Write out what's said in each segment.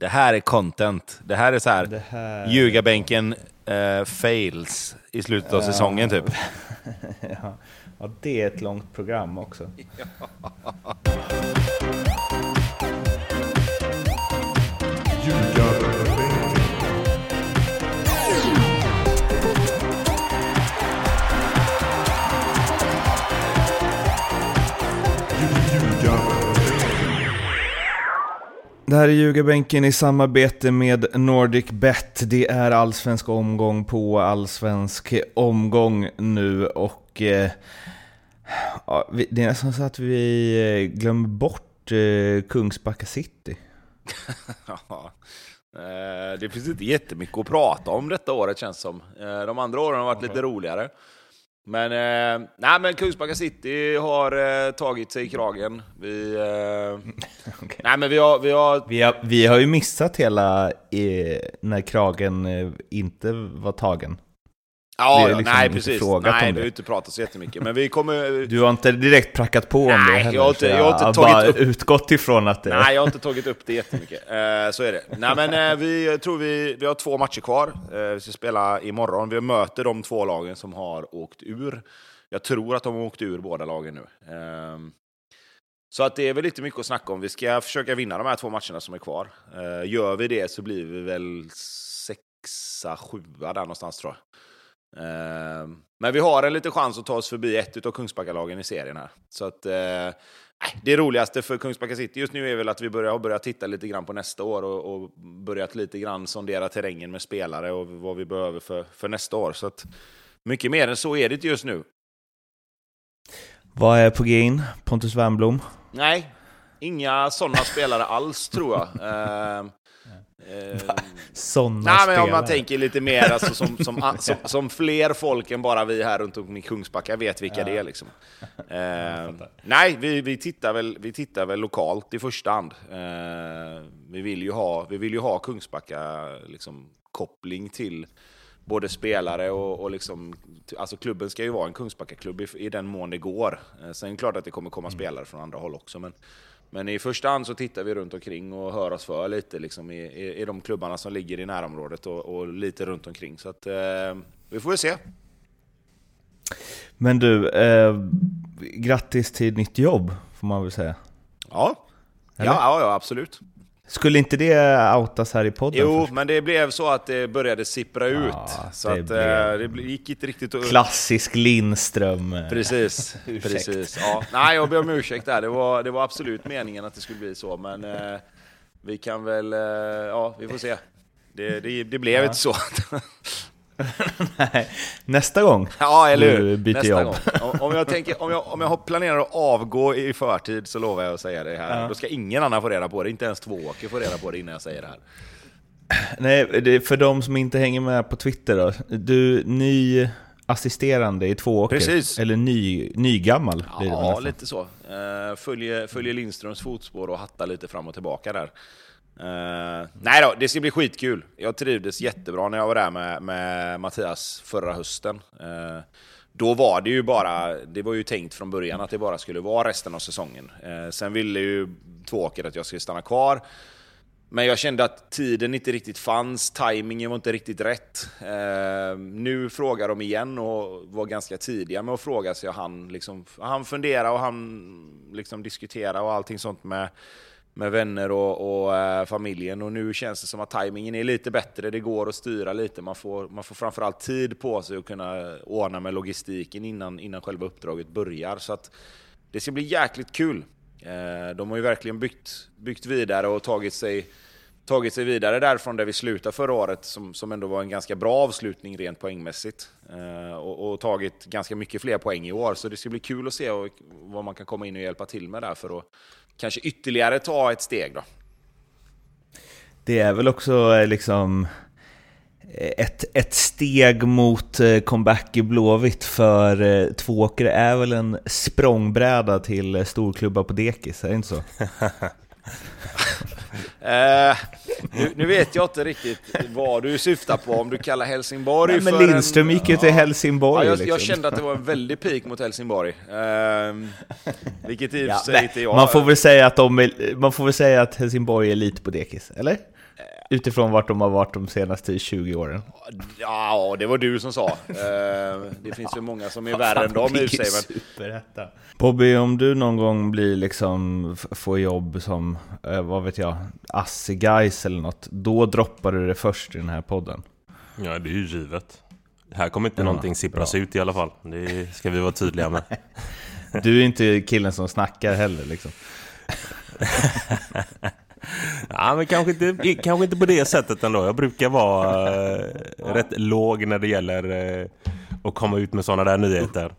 Det här är content. Det här är så här, Det här... ljugarbänken eh, fails i slutet av säsongen typ. ja. ja, det är ett långt program också. Det här är Ljugarbänken i samarbete med Nordic Bet. Det är allsvensk omgång på allsvensk omgång nu och eh, ja, det är nästan så att vi eh, glömmer bort eh, Kungsbacka City. Ja. Eh, Det finns inte jättemycket att prata om detta året känns som. Eh, De andra åren har varit lite roligare. Men, eh, nej, men Kungsbacka City har eh, tagit sig i kragen. Vi, eh, nej, men vi, har, vi har Vi har, vi har ju missat hela eh, när kragen eh, inte var tagen. Ja, liksom nej precis. Nej, vi har det. inte pratat så jättemycket. Men vi kommer... Du har inte direkt prackat på om det Nej, heller. jag har inte- jag har inte har tagit bara upp- utgått ifrån att det... Nej, jag har inte tagit upp det jättemycket. Eh, så är det. Nej, men eh, vi jag tror vi, vi har två matcher kvar. Eh, vi ska spela imorgon. Vi möter de två lagen som har åkt ur. Jag tror att de har åkt ur båda lagen nu. Ehm, så att det är väl lite mycket att snacka om. Vi ska försöka vinna de här två matcherna som är kvar. Gör vi det så blir vi väl sexa, sjua där någonstans tror jag. Ehm, men vi har en liten chans att ta oss förbi ett av Kungsbackalagen i serien här. Så att, eh, det roligaste för Kungsbacka City just nu är väl att vi börjar, har börjat titta lite grann på nästa år och, och börjat lite grann sondera terrängen med spelare och vad vi behöver för, för nästa år. Så att, mycket mer än så är det inte just nu. Vad är på G in? Pontus Wernbloom? Nej, inga sådana spelare alls tror jag. Ehm, ehm, Sådana Nej, men spelare. om man tänker lite mer alltså, som, som, som, som fler folk än bara vi här runt omkring Kungsbacka vet vilka det är. Liksom. Eh, nej, vi, vi, tittar väl, vi tittar väl lokalt i första hand. Eh, vi, vill ju ha, vi vill ju ha Kungsbacka liksom, koppling till både spelare och, och liksom, alltså klubben ska ju vara en Kungsbacka-klubb i, i den mån det går. Eh, sen är det klart att det kommer komma spelare från andra håll också. Men, men i första hand så tittar vi runt omkring och hör oss för lite liksom, i, i, i de klubbarna som ligger i närområdet och, och lite runt omkring. Så att, eh, vi får väl se. Men du, eh, grattis till nytt jobb, får man väl säga. Ja, ja, ja, ja absolut. Skulle inte det outas här i podden? Jo, först? men det blev så att det började sippra ut. så det att blev- eh, det bli- gick inte riktigt att... Klassisk Lindström. eh. Precis, precis. Ja. Nej, jag ber om ursäkt där. Det var, det var absolut meningen att det skulle bli så, men eh, vi kan väl... Eh, ja, vi får se. Det, det, det blev inte så. Nej, Nästa gång ja, eller hur? byter Nästa jobb. gång. Om, jag tänker, om, jag, om jag har planerat att avgå i förtid så lovar jag att säga det här. Ja. Då ska ingen annan få reda på det. Inte ens Tvååker få reda på det innan jag säger det här. Nej, det är för de som inte hänger med på Twitter då. Du, ny assisterande i Tvååker. Precis. Eller ny, nygammal Ja, lite så. Uh, följer, följer Lindströms fotspår och hattar lite fram och tillbaka där. Uh, nej då, det ska bli skitkul. Jag trivdes jättebra när jag var där med, med Mattias förra hösten. Uh, då var det ju bara, det var ju tänkt från början att det bara skulle vara resten av säsongen. Uh, sen ville ju Tvååker att jag skulle stanna kvar. Men jag kände att tiden inte riktigt fanns, tajmingen var inte riktigt rätt. Eh, nu frågar de igen och var ganska tidiga med att fråga, så jag hann liksom, han fundera och han liksom, liksom diskutera och allting sånt med, med vänner och, och äh, familjen. Och nu känns det som att tajmingen är lite bättre, det går att styra lite. Man får, man får framförallt tid på sig att kunna ordna med logistiken innan, innan själva uppdraget börjar. Så att det ska bli jäkligt kul. Äh, De har ju verkligen byggt, byggt vidare och tagit sig, tagit sig vidare därifrån där vi slutade förra året, som, som ändå var en ganska bra avslutning rent poängmässigt. Eh, Och, och tagit ganska mycket fler poäng i år, så det ska bli kul att se och- vad man kan komma in och hjälpa till med där för att kanske ytterligare ta ett steg. Då. Det är väl också eh, liksom eh, ett, ett steg mot eh, comeback i Blåvitt för eh, Tvååker är väl en språngbräda till storklubbar på dekis, är det inte så? Eh, nu, nu vet jag inte riktigt vad du syftar på, om du kallar Helsingborg Nej, men för Lindström en, gick ju till Helsingborg. Ja, jag, liksom. jag kände att det var en väldig peak mot Helsingborg. Ehm, vilket i och för Ja, sig inte jag... man, får väl säga att de är, man får väl säga att Helsingborg är lite på dekis, eller? Utifrån vart de har varit de senaste 20 åren. Ja, det var du som sa. Eh, det finns ju många som är värre än dem i sig. Men... Bobby, om du någon gång blir liksom, får jobb som, eh, vad vet jag, Assi Guys eller något, då droppar du det först i den här podden. Ja, det är ju givet. Här kommer inte ja, någonting sippras bra. ut i alla fall. Det ska vi vara tydliga med. Du är inte killen som snackar heller liksom. ja, men kanske inte, kanske inte på det sättet ändå. Jag brukar vara äh, rätt låg när det gäller äh, att komma ut med sådana där nyheter.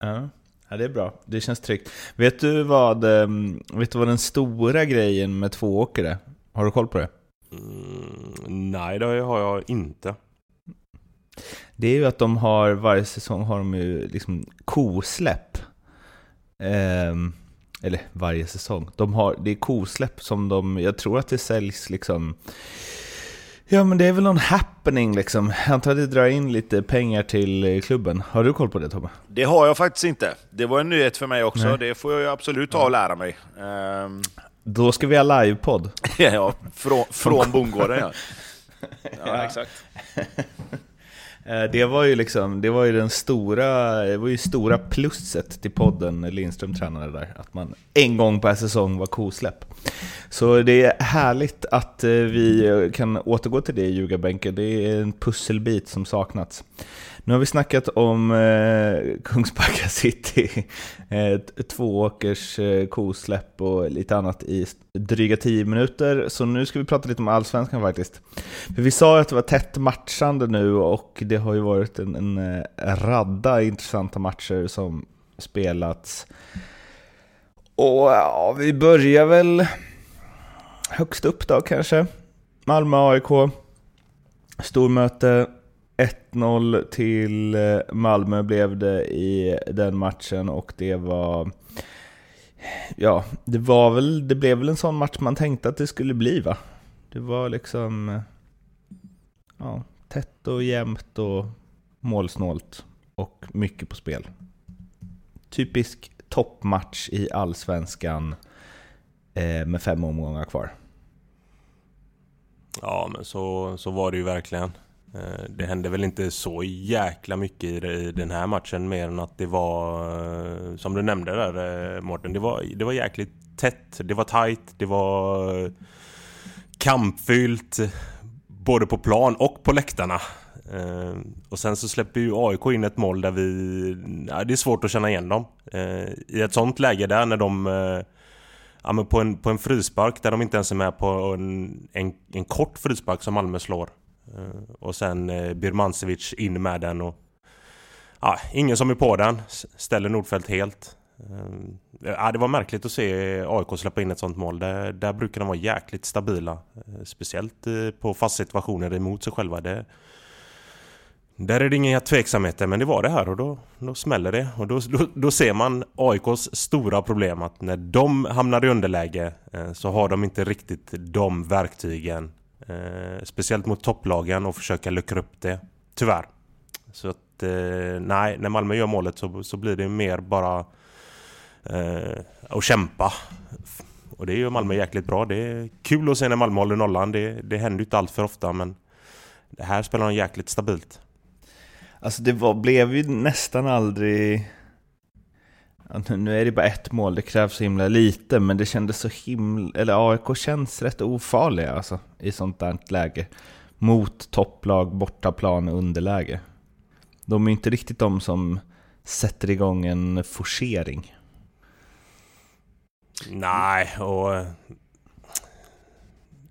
Ja. ja, det är bra. Det känns tryggt. Vet du vad, ähm, vet du vad den stora grejen med tvååker är? Har du koll på det? Mm, nej, det har jag inte. Det är ju att de har, varje säsong har de ju liksom kosläpp. Um, eller varje säsong. De har, det är kosläpp som de, jag tror att det säljs liksom Ja men det är väl någon happening liksom. Jag antar att det drar in lite pengar till klubben. Har du koll på det Tobbe? Det har jag faktiskt inte. Det var en nyhet för mig också. Nej. Det får jag absolut ta och lära mig. Um... Då ska vi ha livepodd. ja, från, från bondgården ja. Ja, exakt. Eh, det var ju liksom, det var ju den stora, det var ju stora plusset till podden när Lindström tränade där. Att man en gång per säsong var kosläpp. Så det är härligt att eh, vi kan återgå till det i ljugarbänken. Det är en pusselbit som saknats. Nu har vi snackat om eh, Kungsbacka City, eh, två åkers eh, kosläpp och lite annat i dryga tio minuter. Så nu ska vi prata lite om Allsvenskan faktiskt. För vi sa ju att det var tätt matchande nu och det har ju varit en, en, en eh, radda intressanta matcher som spelats. Och ja, vi börjar väl högst upp då kanske. Malmö-AIK. Stormöte 1-0 till eh, Malmö blev det i den matchen och det var... Ja, det var väl, det blev väl en sån match man tänkte att det skulle bli va? Det var liksom... Eh, ja, tätt och jämnt och målsnålt och mycket på spel. Typisk toppmatch i Allsvenskan eh, med fem omgångar kvar. Ja, men så, så var det ju verkligen. Eh, det hände väl inte så jäkla mycket i den här matchen mer än att det var eh, som du nämnde där eh, Mårten. Det var, det var jäkligt tätt, det var tight, det var kampfyllt både på plan och på läktarna. Och sen så släpper ju AIK in ett mål där vi... Ja, det är svårt att känna igen dem. I ett sånt läge där när de... Ja, men på, en, på en frispark där de inte ens är med på en, en, en kort frispark som Malmö slår. Eh, och sen eh, Birmancevic in med den och... Ja, ingen som är på den. Ställer Nordfeldt helt. Eh, ja, det var märkligt att se AIK släppa in ett sånt mål. Där, där brukar de vara jäkligt stabila. Eh, speciellt på fast situationer emot sig själva. Det, där är det inga tveksamheter, men det var det här och då, då smäller det. Och då, då, då ser man AIKs stora problem att när de hamnar i underläge så har de inte riktigt de verktygen Eh, speciellt mot topplagen och försöka luckra upp det. Tyvärr. Så att eh, nej, när Malmö gör målet så, så blir det mer bara eh, att kämpa. Och det gör Malmö jäkligt bra. Det är kul att se när Malmö håller nollan. Det, det händer ju inte allt för ofta men det här spelar de jäkligt stabilt. Alltså det var, blev ju nästan aldrig nu är det bara ett mål, det krävs så himla lite, men det kändes så himla... Eller AIK känns rätt ofarliga alltså, i sånt där läge. Mot topplag, bortaplan, underläge. De är inte riktigt de som sätter igång en forcering. Nej, och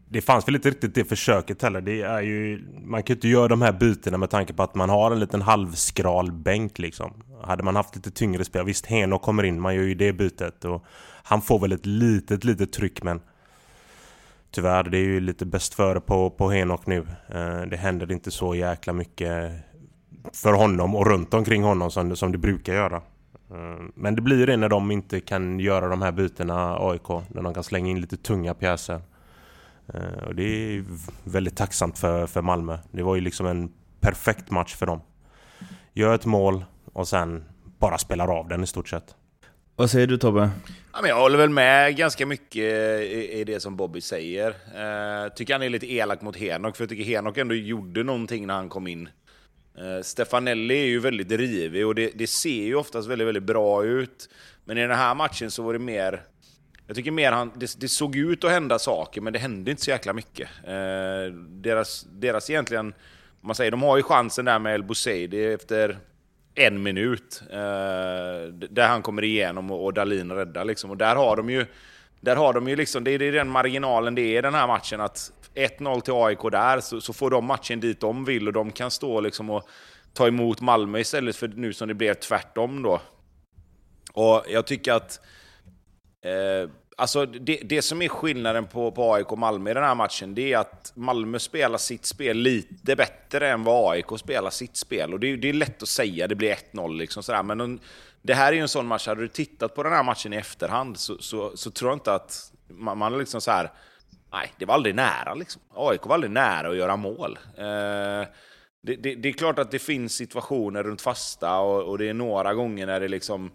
det fanns väl inte riktigt det försöket heller. Det är ju, man kan ju inte göra de här bytena med tanke på att man har en liten halvskral bänk liksom. Hade man haft lite tyngre spel, visst Henok kommer in, man gör ju det bytet och han får väl ett litet, litet tryck men Tyvärr, det är ju lite bäst före på, på Henok nu. Eh, det händer inte så jäkla mycket för honom och runt omkring honom som, som det brukar göra. Eh, men det blir det när de inte kan göra de här bytena AIK, när de kan slänga in lite tunga pjäser. Eh, och det är väldigt tacksamt för, för Malmö. Det var ju liksom en perfekt match för dem. Gör ett mål och sen bara spelar av den i stort sett. Vad säger du Tobbe? Ja, men jag håller väl med ganska mycket i, i det som Bobby säger. Eh, tycker han är lite elak mot Henok, för jag tycker Henok ändå gjorde någonting när han kom in. Eh, Stefanelli är ju väldigt rivig och det, det, ser ju oftast väldigt, väldigt bra ut. Men i den här matchen så var det mer... Jag tycker mer han... Det, det såg ut att hända saker, men det hände inte så jäkla mycket. Eh, deras, deras egentligen... Man säger, de har ju chansen där med El Bouzedi efter en minut. Eh, där han kommer igenom och, och Dalin räddar liksom. Och där har de ju... Där har de ju liksom, det är, det är den marginalen det är i den här matchen att 1-0 till AIK där, så, så, får de matchen dit de vill och de kan stå liksom och ta emot Malmö istället för nu som det blev tvärtom då. Och jag tycker att... Eh, alltså det, det som är skillnaden på, på AIK och Malmö i den här matchen, det är att Malmö spelar sitt spel lite bättre än vad AIK spelar sitt spel. Och det, det är lätt att säga, det blir 1-0 liksom sådär, men en, det här är ju en sån match, hade du tittat på den här matchen i efterhand så, så, så tror jag inte att man, man liksom så här, nej, det var aldrig nära liksom. AIK var aldrig nära att göra mål. Eh, det, det, det, är klart att det finns situationer runt fasta och, och det är några gånger när det liksom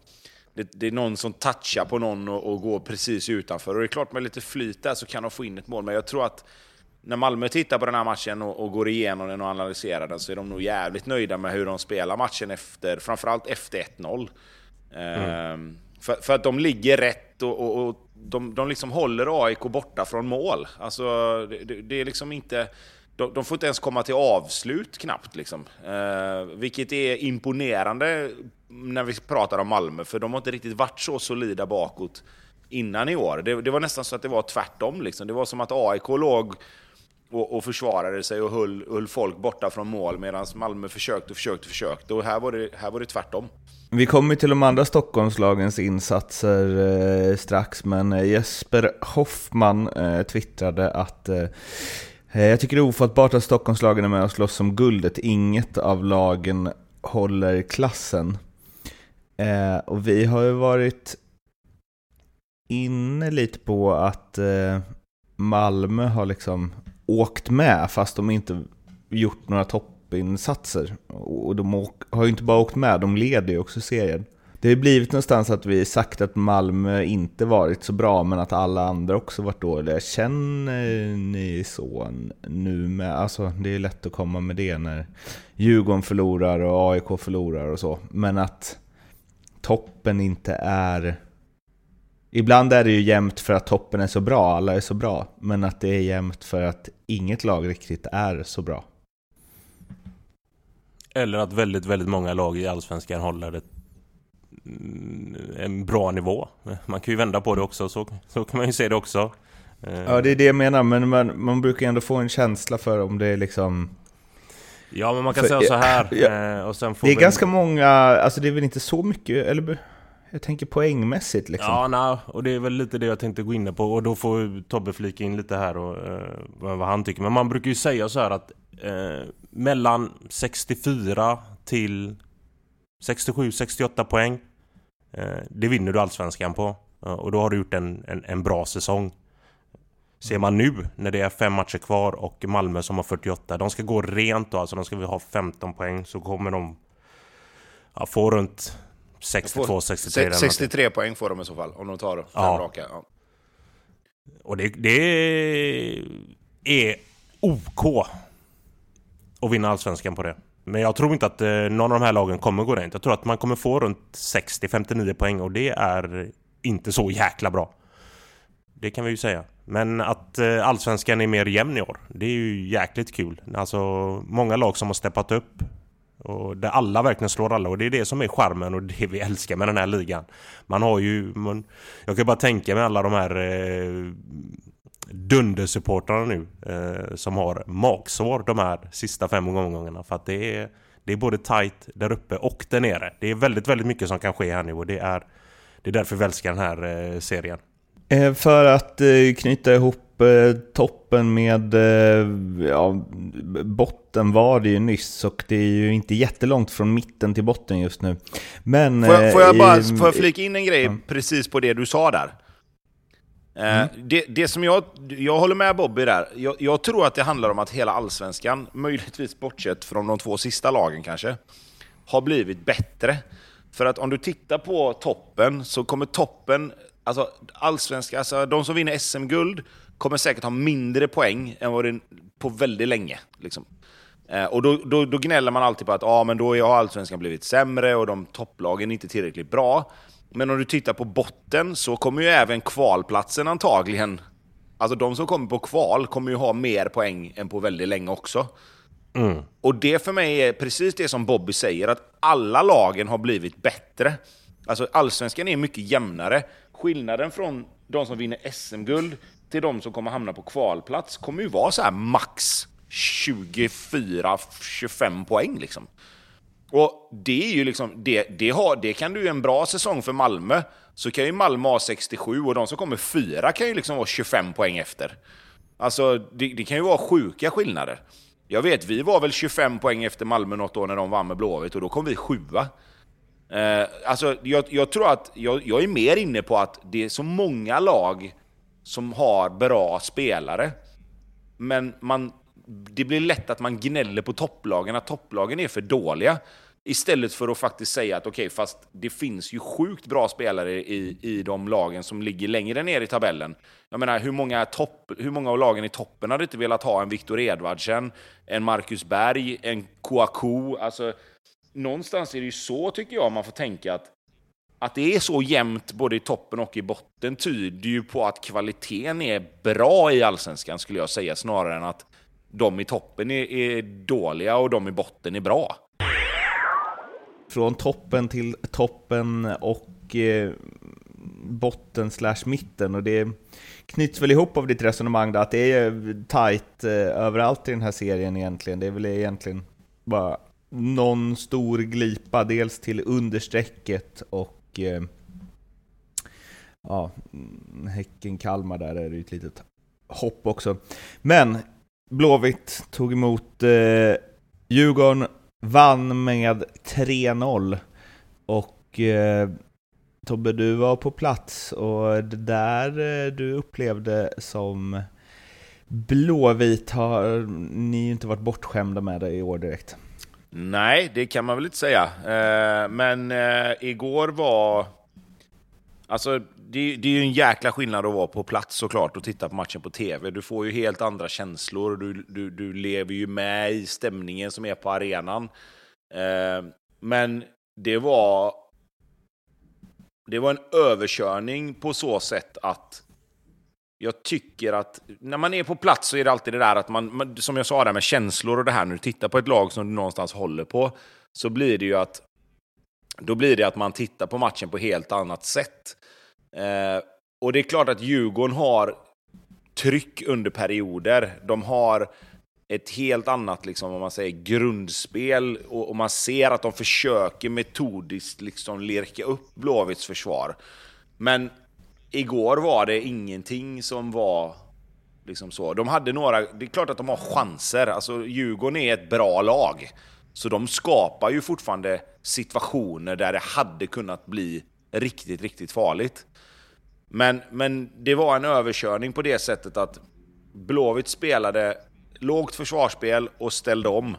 det, det, är någon som touchar på någon och, och, går precis utanför. Och det är klart med lite flyt där så kan de få in ett mål, men jag tror att när Malmö tittar på den här matchen och, och, går igenom den och analyserar den så är de nog jävligt nöjda med hur de spelar matchen efter, framförallt efter 1-0. Mm. Ehm, för, för, att de ligger rätt och, och, och de, de liksom håller AIK borta från mål. Alltså, det, det är liksom inte... De, de, får inte ens komma till avslut knappt. Liksom. Eh, vilket är imponerande när vi pratar om Malmö, för de har inte riktigt varit så solida bakåt innan i år. Det, det var nästan så att det var tvärtom. Liksom. Det var som att AIK låg och, och försvarade sig och höll, höll folk borta från mål medan Malmö försökte och försökte och försökte. Och här var det, här var det tvärtom. Vi kommer till de andra Stockholmslagens insatser eh, strax, men eh, Jesper Hoffman eh, twittrade att eh, Eh, jag tycker det är ofattbart att Stockholmslagen är med och slåss om guldet. Inget av lagen håller klassen. Eh, och vi har ju varit inne lite på att eh, Malmö har liksom åkt med fast de inte gjort några toppinsatser. Och de har ju inte bara åkt med, de leder ju också serien. Det har blivit någonstans att vi sagt att Malmö inte varit så bra men att alla andra också varit dåliga. Känner ni så nu med? Alltså det är lätt att komma med det när Djurgården förlorar och AIK förlorar och så. Men att toppen inte är... Ibland är det ju jämnt för att toppen är så bra, alla är så bra. Men att det är jämnt för att inget lag riktigt är så bra. Eller att väldigt, väldigt många lag i Allsvenskan håller ett, en bra nivå. Man kan ju vända på det också, så, så kan man ju se det också. Ja, det är det jag menar, men man, man brukar ändå få en känsla för om det är liksom Ja, men man kan för, säga så här. Ja, eh, och sen får det är vi... ganska många, alltså det är väl inte så mycket, eller jag tänker poängmässigt liksom. Ja, nej, och det är väl lite det jag tänkte gå in på. Och då får Tobbe flika in lite här och eh, vad han tycker. Men man brukar ju säga så här att eh, mellan 64 till 67-68 poäng. Eh, det vinner du Allsvenskan på. och då har du gjort en, en, en bra säsong. Ser man nu när det är fem matcher kvar och Malmö som har 48, de ska gå rent då, alltså de ska ha 15 poäng så kommer de ja, få runt 62-63. 63 poäng får de i så fall, om de tar fem ja. raka. Ja. Och det, det är OK att vinna Allsvenskan på det. Men jag tror inte att eh, någon av de här lagen kommer gå rent. Jag tror att man kommer få runt 60-59 poäng och det är inte så jäkla bra. Det kan vi ju säga. Men att eh, allsvenskan är mer jämn i år, det är ju jäkligt kul. Alltså många lag som har steppat upp och där alla verkligen slår alla och det är det som är charmen och det vi älskar med den här ligan. Man har ju, man, jag kan bara tänka mig alla de här eh, dundersupportrarna nu eh, som har magsår de här sista fem omgångarna för att det är, det är både tight där uppe och där nere. Det är väldigt, väldigt mycket som kan ske här nu och det är, det är därför vi älskar den här eh, serien. Eh, för att eh, knyta ihop eh, toppen med ja, botten var det ju nyss och det är ju inte jättelångt från mitten till botten just nu. Men... Får jag, får jag bara får jag flika in en grej ja. precis på det du sa där? Mm. Det, det, som jag, jag håller med Bobby där. Jag, jag, tror att det handlar om att hela allsvenskan, möjligtvis bortsett från de två sista lagen kanske, har blivit bättre. För att om du tittar på toppen så kommer toppen, alltså allsvenska, alltså de som vinner SM-guld kommer säkert ha mindre poäng än vad det på väldigt länge. Liksom. Eh, och då, då, då gnäller man alltid på att ah, men då har allsvenskan blivit sämre och de topplagen är inte tillräckligt bra. Men om du tittar på botten så kommer ju även kvalplatsen antagligen, alltså de som kommer på kval kommer ju ha mer poäng än på väldigt länge också. Mm. Och det för mig är precis det som Bobby säger, att alla lagen har blivit bättre. Alltså allsvenskan är mycket jämnare. Skillnaden från de som vinner SM-guld till de som kommer hamna på kvalplats kommer ju vara så här max 24-25 poäng liksom. Och det är ju liksom, det, det, har, det kan du ju en bra säsong för Malmö, så kan ju Malmö ha 67 och de som kommer fyra kan ju liksom vara 25 poäng efter. Alltså, det, det kan ju vara sjuka skillnader. Jag vet, vi var väl 25 poäng efter Malmö något år när de vann med Blåvitt och då kom vi sjua. Eh, alltså, jag, jag, tror att jag, jag är mer inne på att det är så många lag som har bra spelare. Men man, det blir lätt att man gnäller på topplagen, att topplagen är för dåliga. Istället för att faktiskt säga att okej, okay, fast det finns ju sjukt bra spelare i, i de lagen som ligger längre ner i tabellen. Jag menar, hur många, topp, hur många av lagen i toppen hade inte velat ha en Viktor Edvardsen, en Marcus Berg, en Kouakou? Alltså, någonstans är det ju så, tycker jag, man får tänka att att det är så jämnt både i toppen och i botten tyder ju på att kvaliteten är bra i Allsvenskan, skulle jag säga, snarare än att de i toppen är, är dåliga och de i botten är bra. Från toppen till toppen och eh, botten slash mitten och det knyts väl ihop av ditt resonemang då, att det är tight eh, överallt i den här serien egentligen. Det är väl egentligen bara någon stor glipa, dels till understrecket och eh, ja, Häcken-Kalmar där är det ju ett litet hopp också. Men Blåvitt tog emot eh, Djurgården, vann med 3-0 och eh, Tobbe, du var på plats och det där eh, du upplevde som Blåvit har ni inte varit bortskämda med det i år direkt. Nej, det kan man väl inte säga. Eh, men eh, igår var... Alltså, det, det, är ju en jäkla skillnad att vara på plats såklart och titta på matchen på TV. Du får ju helt andra känslor. Du, du, du lever ju med i stämningen som är på arenan. Eh, men det var... Det var en överkörning på så sätt att jag tycker att när man är på plats så är det alltid det där att man, som jag sa där med känslor och det här, när du tittar på ett lag som du någonstans håller på, så blir det ju att då blir det att man tittar på matchen på helt annat sätt. Eh, och det är klart att Djurgården har tryck under perioder. De har ett helt annat liksom, om man säger, grundspel och, och man ser att de försöker metodiskt liksom, lirka upp Blåvitts försvar. Men igår var det ingenting som var liksom så. De hade några, det är klart att de har chanser. Alltså Djurgården är ett bra lag. Så de skapar ju fortfarande situationer där det hade kunnat bli riktigt, riktigt farligt. Men, men det var en överkörning på det sättet att Blåvitt spelade lågt försvarsspel och ställde om.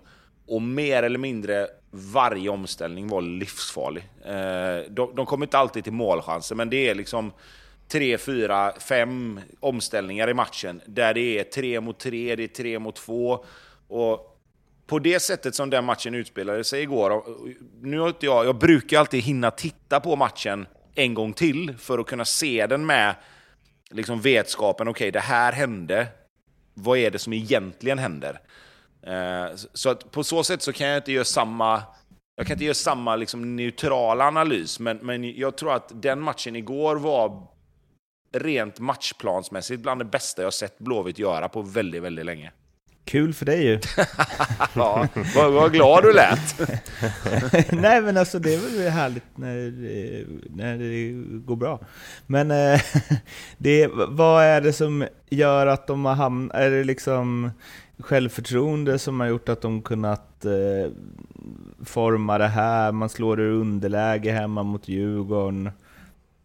Och mer eller mindre varje omställning var livsfarlig. Eh, de, de kom inte alltid till målchanser, men det är liksom tre, fyra, fem omställningar i matchen där det är tre mot tre, det är tre mot två. Och på det sättet som den matchen utspelade sig igår, nu har inte jag, jag brukar alltid hinna titta på matchen en gång till för att kunna se den med liksom vetskapen, okej okay, det här hände, vad är det som egentligen händer? Eh, så att på så sätt så kan jag inte göra samma jag kan inte göra samma liksom, neutrala analys, men, men jag tror att den matchen igår var rent matchplansmässigt bland det bästa jag sett Blåvitt göra på väldigt, väldigt länge. Kul för dig ju. ja, vad, vad glad du lät. Nej men alltså det är väl härligt när, när det går bra. Men eh, det, vad är det som gör att de har hamnat, är det liksom självförtroende som har gjort att de kunnat eh, forma det här? Man slår ur underläge hemma mot Djurgården.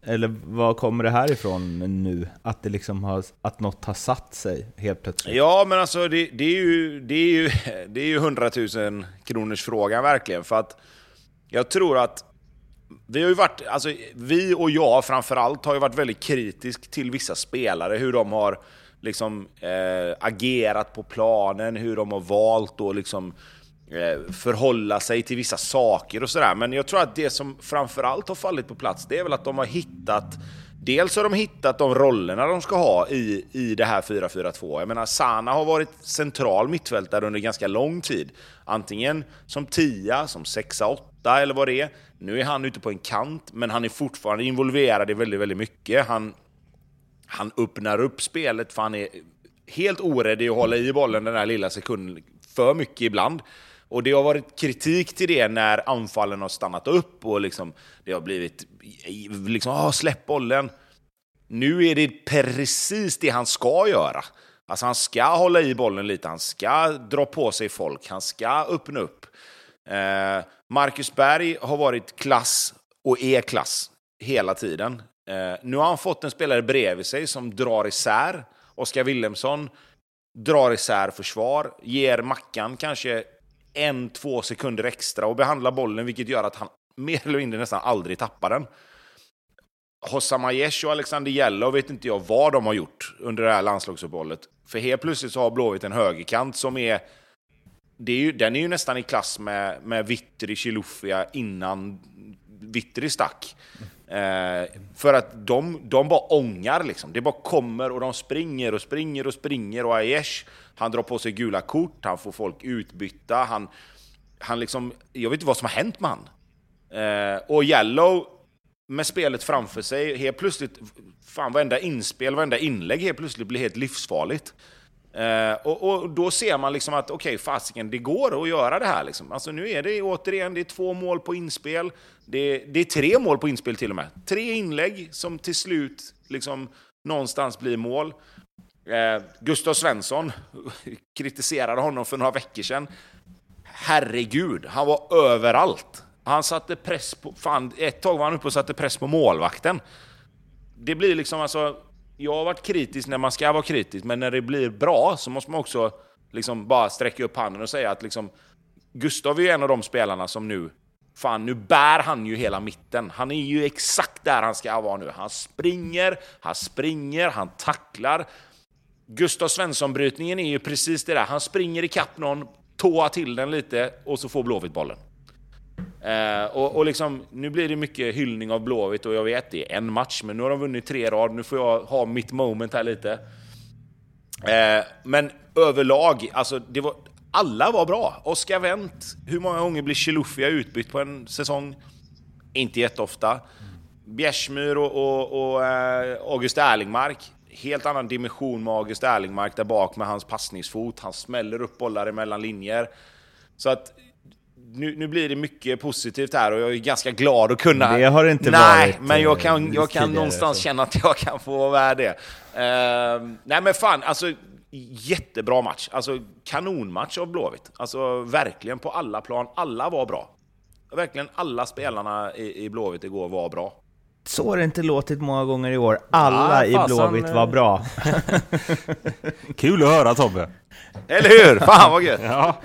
Eller var kommer det här ifrån nu? Att, det liksom har, att något har satt sig helt plötsligt? Ja, men alltså det, det är ju, det är ju, det är ju 100 000 kronors frågan verkligen. För att jag tror att vi har ju varit, alltså vi och jag framförallt har ju varit väldigt kritisk till vissa spelare, hur de har liksom eh, agerat på planen, hur de har valt och liksom eh, Eh, förhålla sig till vissa saker och sådär. Men jag tror att det som framförallt har fallit på plats, det är väl att de har hittat Dels har de hittat de rollerna de ska ha i, i det här 4-4-2. Jag menar, Sana har varit central mittfältare under ganska lång tid. Antingen som tia, som sexa, åtta eller vad det är. Nu är han ute på en kant, men han är fortfarande involverad i väldigt, väldigt mycket. Han, han öppnar upp spelet, för han är helt orädd i att hålla i bollen den där lilla sekunden för mycket ibland. Och det har varit kritik till det när anfallen har stannat upp och liksom, det har blivit liksom, ah, släpp bollen. Nu är det precis det han ska göra. Alltså han ska hålla i bollen lite, han ska dra på sig folk, han ska öppna upp. Eh, Marcus Berg har varit klass och är klass hela tiden. Eh, nu har han fått en spelare bredvid sig som drar isär. Oskar Willemsson drar isär försvar, ger Mackan kanske en, två sekunder extra och behandlar bollen, vilket gör att han mer eller mindre nästan aldrig tappar den. Hossa Aiesh och Alexander Jello vet inte jag vad de har gjort under det här landslagsuppehållet. För helt plötsligt så har Blåvitt en högerkant som är... Det är ju, den är ju nästan i klass med, med Vittri Chilufya innan Vittri stack. Eh, för att de, de bara ångar liksom. Det bara kommer och de springer och springer och springer och Aiesh, han drar på sig gula kort, han får folk utbytta, han, han liksom, jag vet inte vad som har hänt med han. Eh, och Yellow, med spelet framför sig, helt plötsligt, fan varenda inspel, varenda inlägg helt plötsligt blir helt livsfarligt. Eh, och, och, då ser man liksom att okej, okay, fasiken, det går att göra det här. Liksom. Alltså, nu är det återigen det är två mål på inspel. Det, det, är tre mål på inspel till och med. Tre inlägg som till slut liksom, någonstans blir mål. Eh, Gustav Svensson kritiserade honom för några veckor sedan. Herregud, han var överallt. Han satte press på... Fan, ett tag var han uppe och satte press på målvakten. Det blir liksom alltså jag har varit kritisk när man ska vara kritisk, men när det blir bra så måste man också liksom bara sträcka upp handen och säga att liksom, Gustav är ju en av de spelarna som nu, fan nu bär han ju hela mitten. Han är ju exakt där han ska vara nu. Han springer, han springer, han tacklar. Gustav Svensson-brytningen är ju precis det där. Han springer ikapp någon, tåar till den lite och så får Blåvitt bollen. Eh, och, och liksom, nu blir det mycket hyllning av Blåvitt och jag vet det är en match, men nu har de vunnit tre rad. Nu får jag ha mitt moment här lite. Eh, men överlag, alltså det var, alla var bra. Oskar Wendt, hur många gånger blir Chilufya utbytt på en säsong? Inte jätteofta. Bjärsmyr och, och, och eh, August Erlingmark, helt annan dimension med August Erlingmark där bak med hans passningsfot. Han smäller upp bollar emellan linjer. Så att nu, nu blir det mycket positivt här och jag är ganska glad att kunna... Det har det inte nej, varit. men jag kan, jag kan någonstans så. känna att jag kan få vara det. Uh, nej men fan, alltså jättebra match. Alltså kanonmatch av Blåvitt. Alltså verkligen på alla plan. Alla var bra. Verkligen alla spelarna i, i Blåvitt igår var bra. Så har det inte låtit många gånger i år. Alla ja, i Blåvitt var bra. Kul att höra Tobbe. Eller hur? Fan vad gött! ja.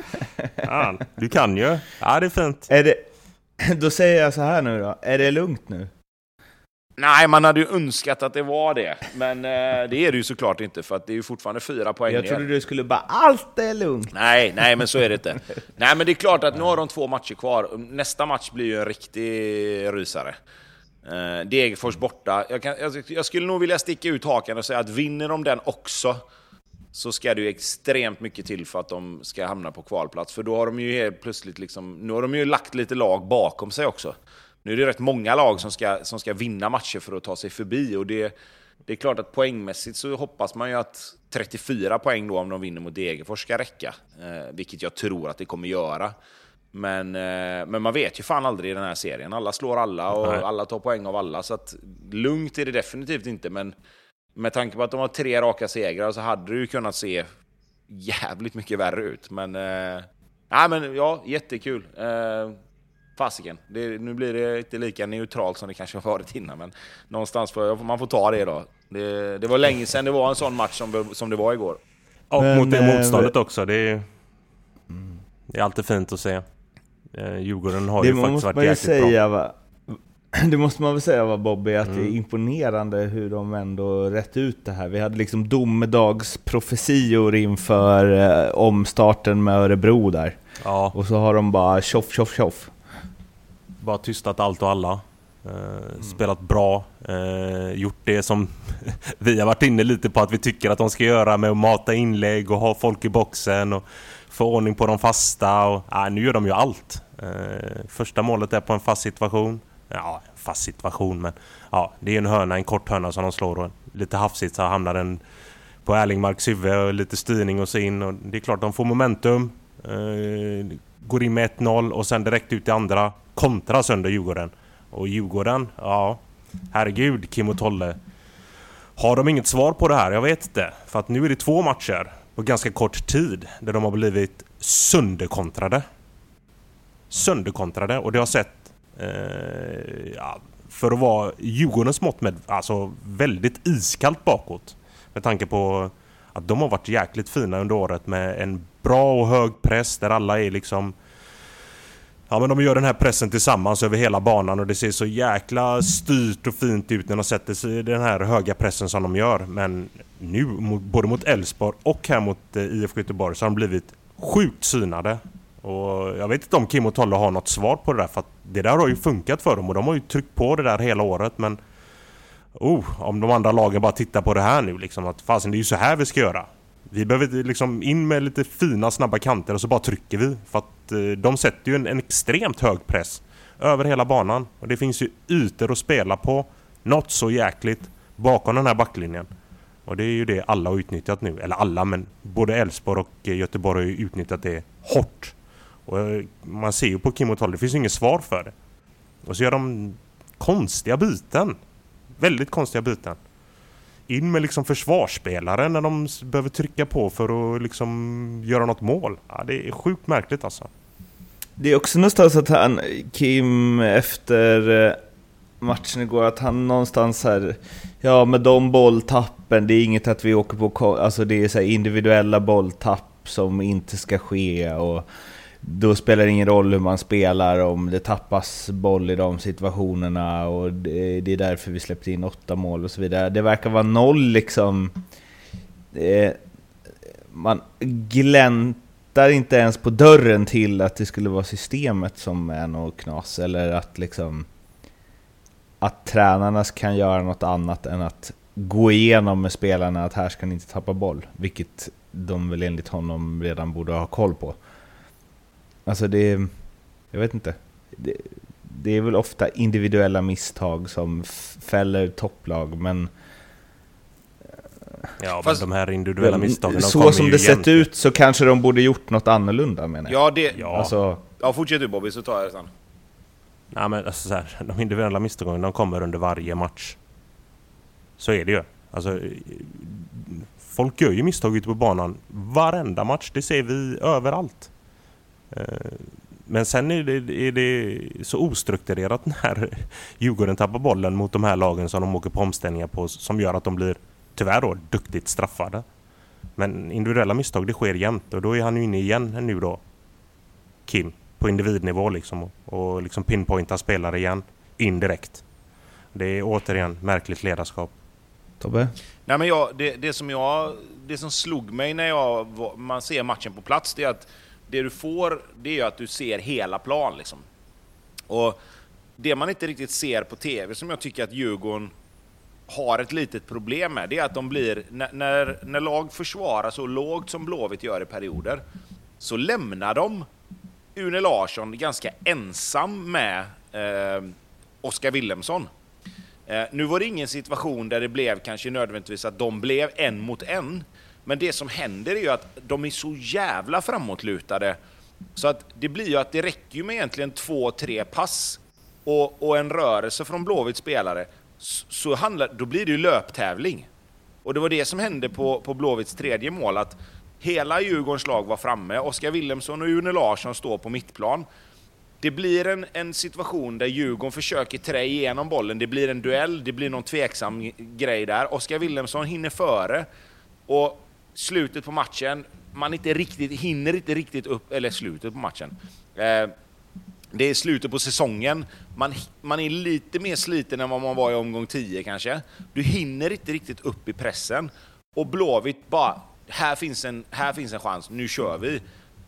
ja, du kan ju. Ja, det är fint. Är det, då säger jag så här nu då. Är det lugnt nu? Nej, man hade ju önskat att det var det. Men eh, det är det ju såklart inte, för att det är ju fortfarande fyra poäng Jag trodde du skulle bara ”allt är lugnt”. Nej, nej, men så är det inte. nej, men det är klart att nu har de två matcher kvar. Nästa match blir ju en riktig rysare. Eh, Degerfors borta. Jag, kan, jag, jag, skulle nog vilja sticka ut hakan och säga att vinner de den också, så ska det ju extremt mycket till för att de ska hamna på kvalplats. För då har de ju helt plötsligt liksom, nu har de ju lagt lite lag bakom sig också. Nu är det rätt många lag som ska, som ska vinna matcher för att ta sig förbi. Och det, det är klart att poängmässigt så hoppas man ju att 34 poäng då om de vinner mot Degerfors ska räcka. Eh, vilket jag tror att det kommer göra. Men, eh, men man vet ju fan aldrig i den här serien. Alla slår alla och Nej. alla tar poäng av alla. Så att, lugnt är det definitivt inte. Men med tanke på att de har tre raka segrar så hade det ju kunnat se jävligt mycket värre ut. Men, eh, nej, men ja, jättekul. Eh, fasiken. Det, nu blir det inte lika neutralt som det kanske har varit innan, men någonstans får man får ta det då. Det, det var länge sedan det var en sån match som, som det var igår. Och men, mot det eh, motståndet också. Det är, det är alltid fint att se. Eh, Djurgården har det ju faktiskt varit jäkligt säga, bra. Va? det måste man väl säga var Bobby, att mm. det är mm. imponerande hur de ändå rätt ut det här. Vi hade liksom domedagsprofetior inför eh, omstarten med Örebro där. Ja. Och så har de bara tjoff, tjoff, tjoff. Bara tystat allt och alla. Eh, mm. Spelat bra, eh, gjort det som vi har varit inne lite på att vi tycker att de ska göra med att mata inlägg och ha folk i boxen och få ordning på de fasta. Och, äh, nu gör de ju allt. Eh, första målet är på en fast situation. Ja, fast situation men ja, det är en hörna, en kort hörna som de slår och lite hafsigt så hamnar den på Erlingmarks huvud och lite styrning och så in och det är klart de får momentum. Eh, går in med 1-0 och sen direkt ut i andra kontra sönder Djurgården. Och Djurgården, ja herregud Kim och Tolle. Har de inget svar på det här? Jag vet inte. För att nu är det två matcher på ganska kort tid där de har blivit sönderkontrade. Sönderkontrade och det har sett eh, ja, för att vara Djurgårdens mått med alltså väldigt iskallt bakåt. Med tanke på att de har varit jäkligt fina under året med en bra och hög press där alla är liksom Ja men de gör den här pressen tillsammans över hela banan och det ser så jäkla styrt och fint ut när de sätter sig i den här höga pressen som de gör. Men nu, både mot Elfsborg och här mot eh, IFK Göteborg, så har de blivit sjukt synade. Och jag vet inte om Kim och Tolle har något svar på det där för att det där har ju funkat för dem och de har ju tryckt på det där hela året men... Oh, om de andra lagen bara tittar på det här nu liksom att fasen det är ju så här vi ska göra. Vi behöver liksom in med lite fina snabba kanter och så bara trycker vi. För att eh, de sätter ju en, en, extremt hög press över hela banan. Och det finns ju ytor att spela på. Något så jäkligt bakom den här backlinjen. Och det är ju det alla har utnyttjat nu. Eller alla, men både Elfsborg och eh, Göteborg har ju utnyttjat det hårt. Och eh, man ser ju på Kim och Tolle, det finns ju inget svar för det. Och så gör de konstiga byten. Väldigt konstiga byten in med liksom försvarsspelare när de behöver trycka på för att liksom göra något mål. Ja, det är sjukt märkligt alltså. Det är också någonstans att han, Kim, efter eh, matchen igår, att han någonstans här, ja med de bolltappen, det är inget att vi åker på, alltså det är så individuella bolltapp som inte ska ske och då spelar det ingen roll hur man spelar om det tappas boll i de situationerna och det, är därför vi släppte in åtta mål och så vidare. Det verkar vara noll liksom... Eh, man gläntar inte ens på dörren till att det skulle vara systemet som är något knas eller att liksom... Att tränarna kan göra något annat än att gå igenom med spelarna att här ska ni inte tappa boll. Vilket de väl enligt honom redan borde ha koll på. Alltså det... Jag vet inte. Det, det är väl ofta individuella misstag som fäller topplag, men... Ja, Fast, men de här individuella misstagen, Så som det sett ut så kanske de borde gjort något annorlunda menar jag. Ja, det... Ja, alltså, ja fortsätt du Bobby så tar jag det sen. Nej men alltså så här, de individuella misstagen de kommer under varje match. Så är det ju. Alltså, folk gör ju misstag ute på banan varenda match. Det ser vi överallt. Men sen är det, är det, så ostrukturerat när Djurgården tappar bollen mot de här lagen som de åker på omställningar på som gör att de blir, tyvärr då, duktigt straffade. Men individuella misstag det sker jämt och då är han ju inne igen nu då, Kim, på individnivå liksom och, och liksom pinpointar spelare igen, indirekt. Det är återigen märkligt ledarskap. Tobbe? Nej men jag, det, det, som jag, det som slog mig när jag, man ser matchen på plats, det är att det du får, det är att du ser hela plan. Liksom. Och det man inte riktigt ser på TV, som jag tycker att Djurgården har ett litet problem med, det är att de blir, när, när, när lag försvarar så lågt som Blåvitt gör i perioder, så lämnar de Une Larsson ganska ensam med eh, Oskar Willemsson. Eh, nu var det ingen situation där det blev kanske nödvändigtvis att de blev en mot en, men det som händer är ju att de är så jävla framåtlutade så att det blir ju att det räcker ju med egentligen två, tre pass och, och en rörelse från Blåvitts spelare så handlar, då blir det ju löptävling. Och det var det som hände på, på Blåvitts tredje mål, att hela Djurgårdens lag var framme, Oskar Willemsson och Une Larsson står på mittplan. Det blir en, en situation där Djurgården försöker trä igenom bollen, det blir en duell, det blir någon tveksam grej där. Oskar Willemsson hinner före, och slutet på matchen, man inte riktigt, hinner inte riktigt upp, eller slutet på matchen. Eh, Det är slutet på säsongen. Man, man är lite mer sliten än vad man var i omgång 10 kanske. Du hinner inte riktigt upp i pressen. Och Blåvitt bara, här finns en, här finns en chans, nu kör vi.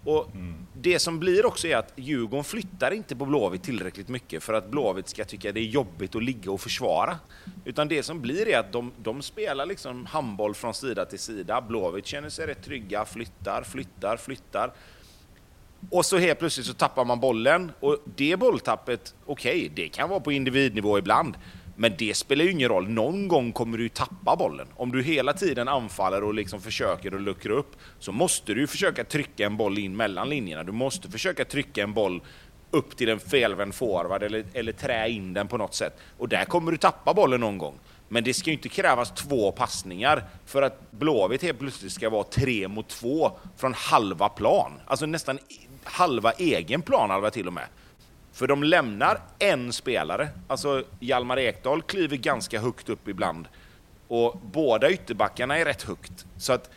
Och Det som blir också är att Djurgården flyttar inte på Blåvitt tillräckligt mycket för att Blåvitt ska tycka det är jobbigt att ligga och försvara. Utan det som blir är att de, de spelar liksom handboll från sida till sida. Blåvitt känner sig rätt trygga, flyttar, flyttar, flyttar. Och så helt plötsligt så tappar man bollen. Och det bolltappet, okej, okay, det kan vara på individnivå ibland. Men det spelar ju ingen roll. Någon gång kommer du ju tappa bollen. Om du hela tiden anfaller och liksom försöker att luckra upp så måste du försöka trycka en boll in mellan linjerna. Du måste försöka trycka en boll upp till en felvänd forward eller, eller trä in den på något sätt. Och där kommer du tappa bollen någon gång. Men det ska ju inte krävas två passningar för att Blåvitt helt plötsligt ska vara tre mot två från halva plan. Alltså nästan halva egen planhalva till och med. För de lämnar en spelare. Alltså Hjalmar Ekdal kliver ganska högt upp ibland. Och båda ytterbackarna är rätt högt. Så att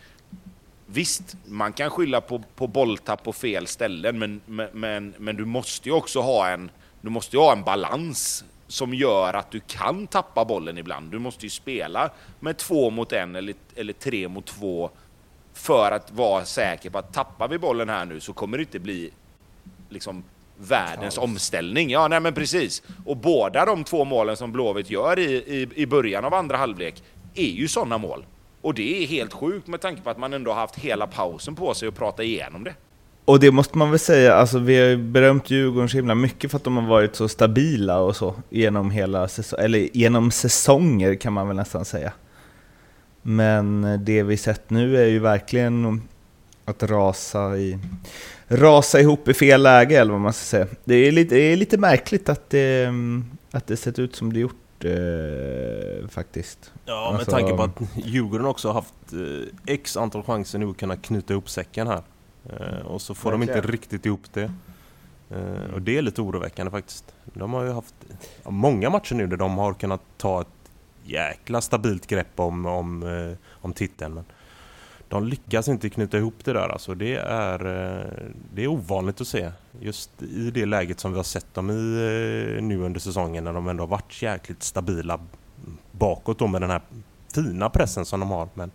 visst, man kan skylla på, på bolltapp på fel ställen, men, men, men du måste ju också ha en, du måste ha en balans som gör att du kan tappa bollen ibland. Du måste ju spela med två mot en eller, eller tre mot två för att vara säker på att tappar vi bollen här nu så kommer det inte bli liksom världens Kaos. omställning. Ja, nej men precis. Och båda de två målen som Blåvitt gör i, i, i början av andra halvlek är ju sådana mål. Och det är helt sjukt med tanke på att man ändå har haft hela pausen på sig att prata igenom det. Och det måste man väl säga, alltså vi har ju berömt Djurgården så himla mycket för att de har varit så stabila och så genom hela säsongen, eller genom säsonger kan man väl nästan säga. Men det vi sett nu är ju verkligen att rasa i rasa ihop i fel läge eller vad man ska säga. Det är lite, det är lite märkligt att det, att det sett ut som det gjort eh, faktiskt. Ja, med alltså, tanke på att Djurgården också har haft eh, x antal chanser nu att kunna knyta ihop säcken här. Eh, och så får verkligen. de inte riktigt ihop det. Eh, och det är lite oroväckande faktiskt. De har ju haft ja, många matcher nu där de har kunnat ta ett jäkla stabilt grepp om, om, eh, om titeln. Men de lyckas inte knyta ihop det där. Alltså det, är, eh, det är ovanligt att se. Just i det läget som vi har sett dem i eh, nu under säsongen när de ändå har varit jäkligt stabila bakåt då med den här fina pressen som de har. Men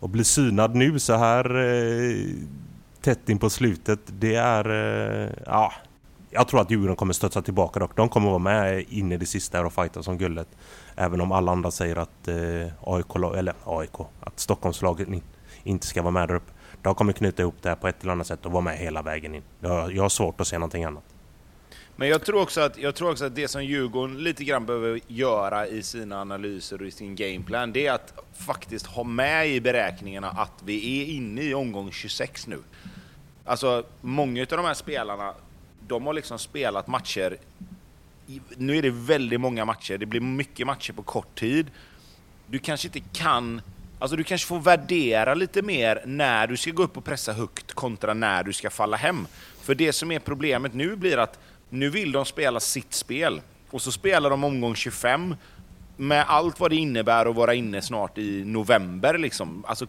att bli synad nu så här eh, tätt in på slutet, det är... Ja, jag tror att Djurgården kommer stötta tillbaka dock. De kommer vara med in i det sista och fighta som guldet. Även om alla andra säger att AIK, eller AIK, att Stockholmslaget inte ska vara med där uppe. De kommer knyta ihop det här på ett eller annat sätt och vara med hela vägen in. Jag har svårt att se någonting annat. Men jag tror, också att, jag tror också att det som Djurgården lite grann behöver göra i sina analyser och i sin gameplan, det är att faktiskt ha med i beräkningarna att vi är inne i omgång 26 nu. Alltså, många av de här spelarna, de har liksom spelat matcher nu är det väldigt många matcher, det blir mycket matcher på kort tid. Du kanske inte kan Alltså du kanske får värdera lite mer när du ska gå upp och pressa högt kontra när du ska falla hem. För det som är problemet nu blir att nu vill de spela sitt spel och så spelar de omgång 25 med allt vad det innebär att vara inne snart i november. Liksom. Alltså,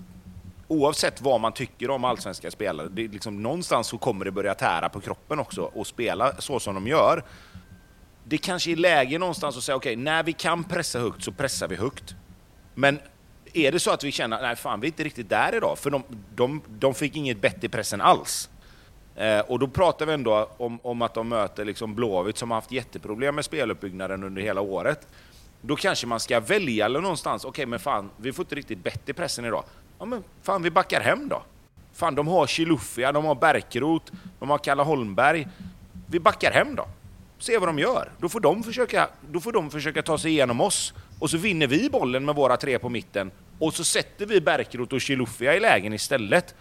oavsett vad man tycker om allsvenska spelare, det liksom, någonstans så kommer det börja tära på kroppen också och spela så som de gör. Det kanske är läge någonstans att säga okej, okay, när vi kan pressa högt så pressar vi högt. Men är det så att vi känner nej fan vi är inte riktigt där idag, för de, de, de fick inget bett i pressen alls. Eh, och då pratar vi ändå om, om att de möter liksom Blåvitt som har haft jätteproblem med speluppbyggnaden under hela året. Då kanske man ska välja eller någonstans, okej okay, men fan, vi får inte riktigt bett i pressen idag. Ja men fan, vi backar hem då. Fan, de har Chilufya, de har Bärkerot, de har Kalle Holmberg. Vi backar hem då. Se vad de gör. Då får de försöka, då får de försöka ta sig igenom oss. Och så vinner vi bollen med våra tre på mitten och så sätter vi Bärkroth och Chilufya i lägen istället.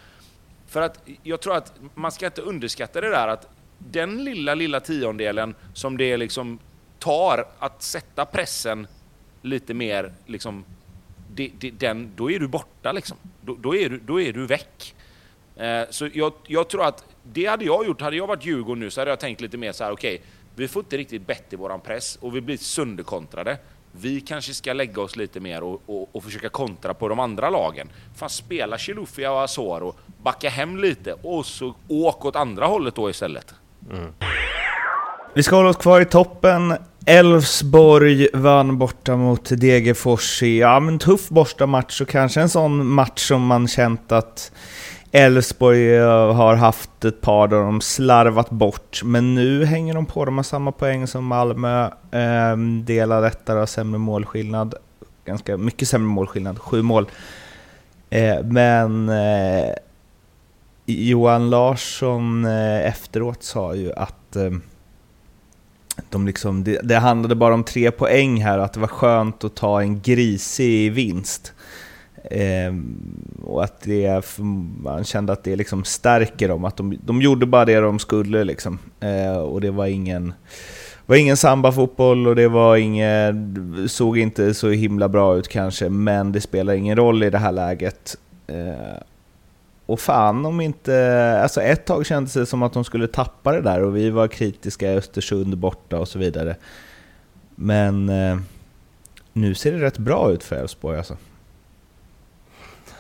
För att jag tror att man ska inte underskatta det där att den lilla, lilla tiondelen som det liksom tar att sätta pressen lite mer liksom, det, det, den, då är du borta liksom. Då, då, är, du, då är du väck. Eh, så jag, jag, tror att det hade jag gjort, hade jag varit Djurgården nu så hade jag tänkt lite mer så här: okej, okay, vi får inte riktigt bett i våran press och vi blir sönderkontrade vi kanske ska lägga oss lite mer och, och, och försöka kontra på de andra lagen. Fan, spela Chilufya och Asoro, backa hem lite och så åk åt andra hållet då istället. Mm. Vi ska hålla oss kvar i toppen. Elfsborg vann borta mot Degerfors i ja, men tuff bortamatch och kanske en sån match som man känt att Elfsborg eh, har haft ett par där de slarvat bort, men nu hänger de på. De har samma poäng som Malmö, eh, delar detta och sämre målskillnad. Ganska mycket sämre målskillnad, sju mål. Eh, men eh, Johan Larsson eh, efteråt sa ju att eh, de liksom, det, det, handlade bara om tre poäng här, att det var skönt att ta en grisig vinst. Eh, och att det, man kände att det liksom stärker dem, att de, de gjorde bara det de skulle. Liksom. Eh, och det var ingen, var ingen sambafotboll och det var ingen, såg inte så himla bra ut kanske, men det spelar ingen roll i det här läget. Eh, och fan om inte... Alltså ett tag kändes det som att de skulle tappa det där och vi var kritiska i Östersund borta och så vidare. Men eh, nu ser det rätt bra ut för Elfsborg alltså.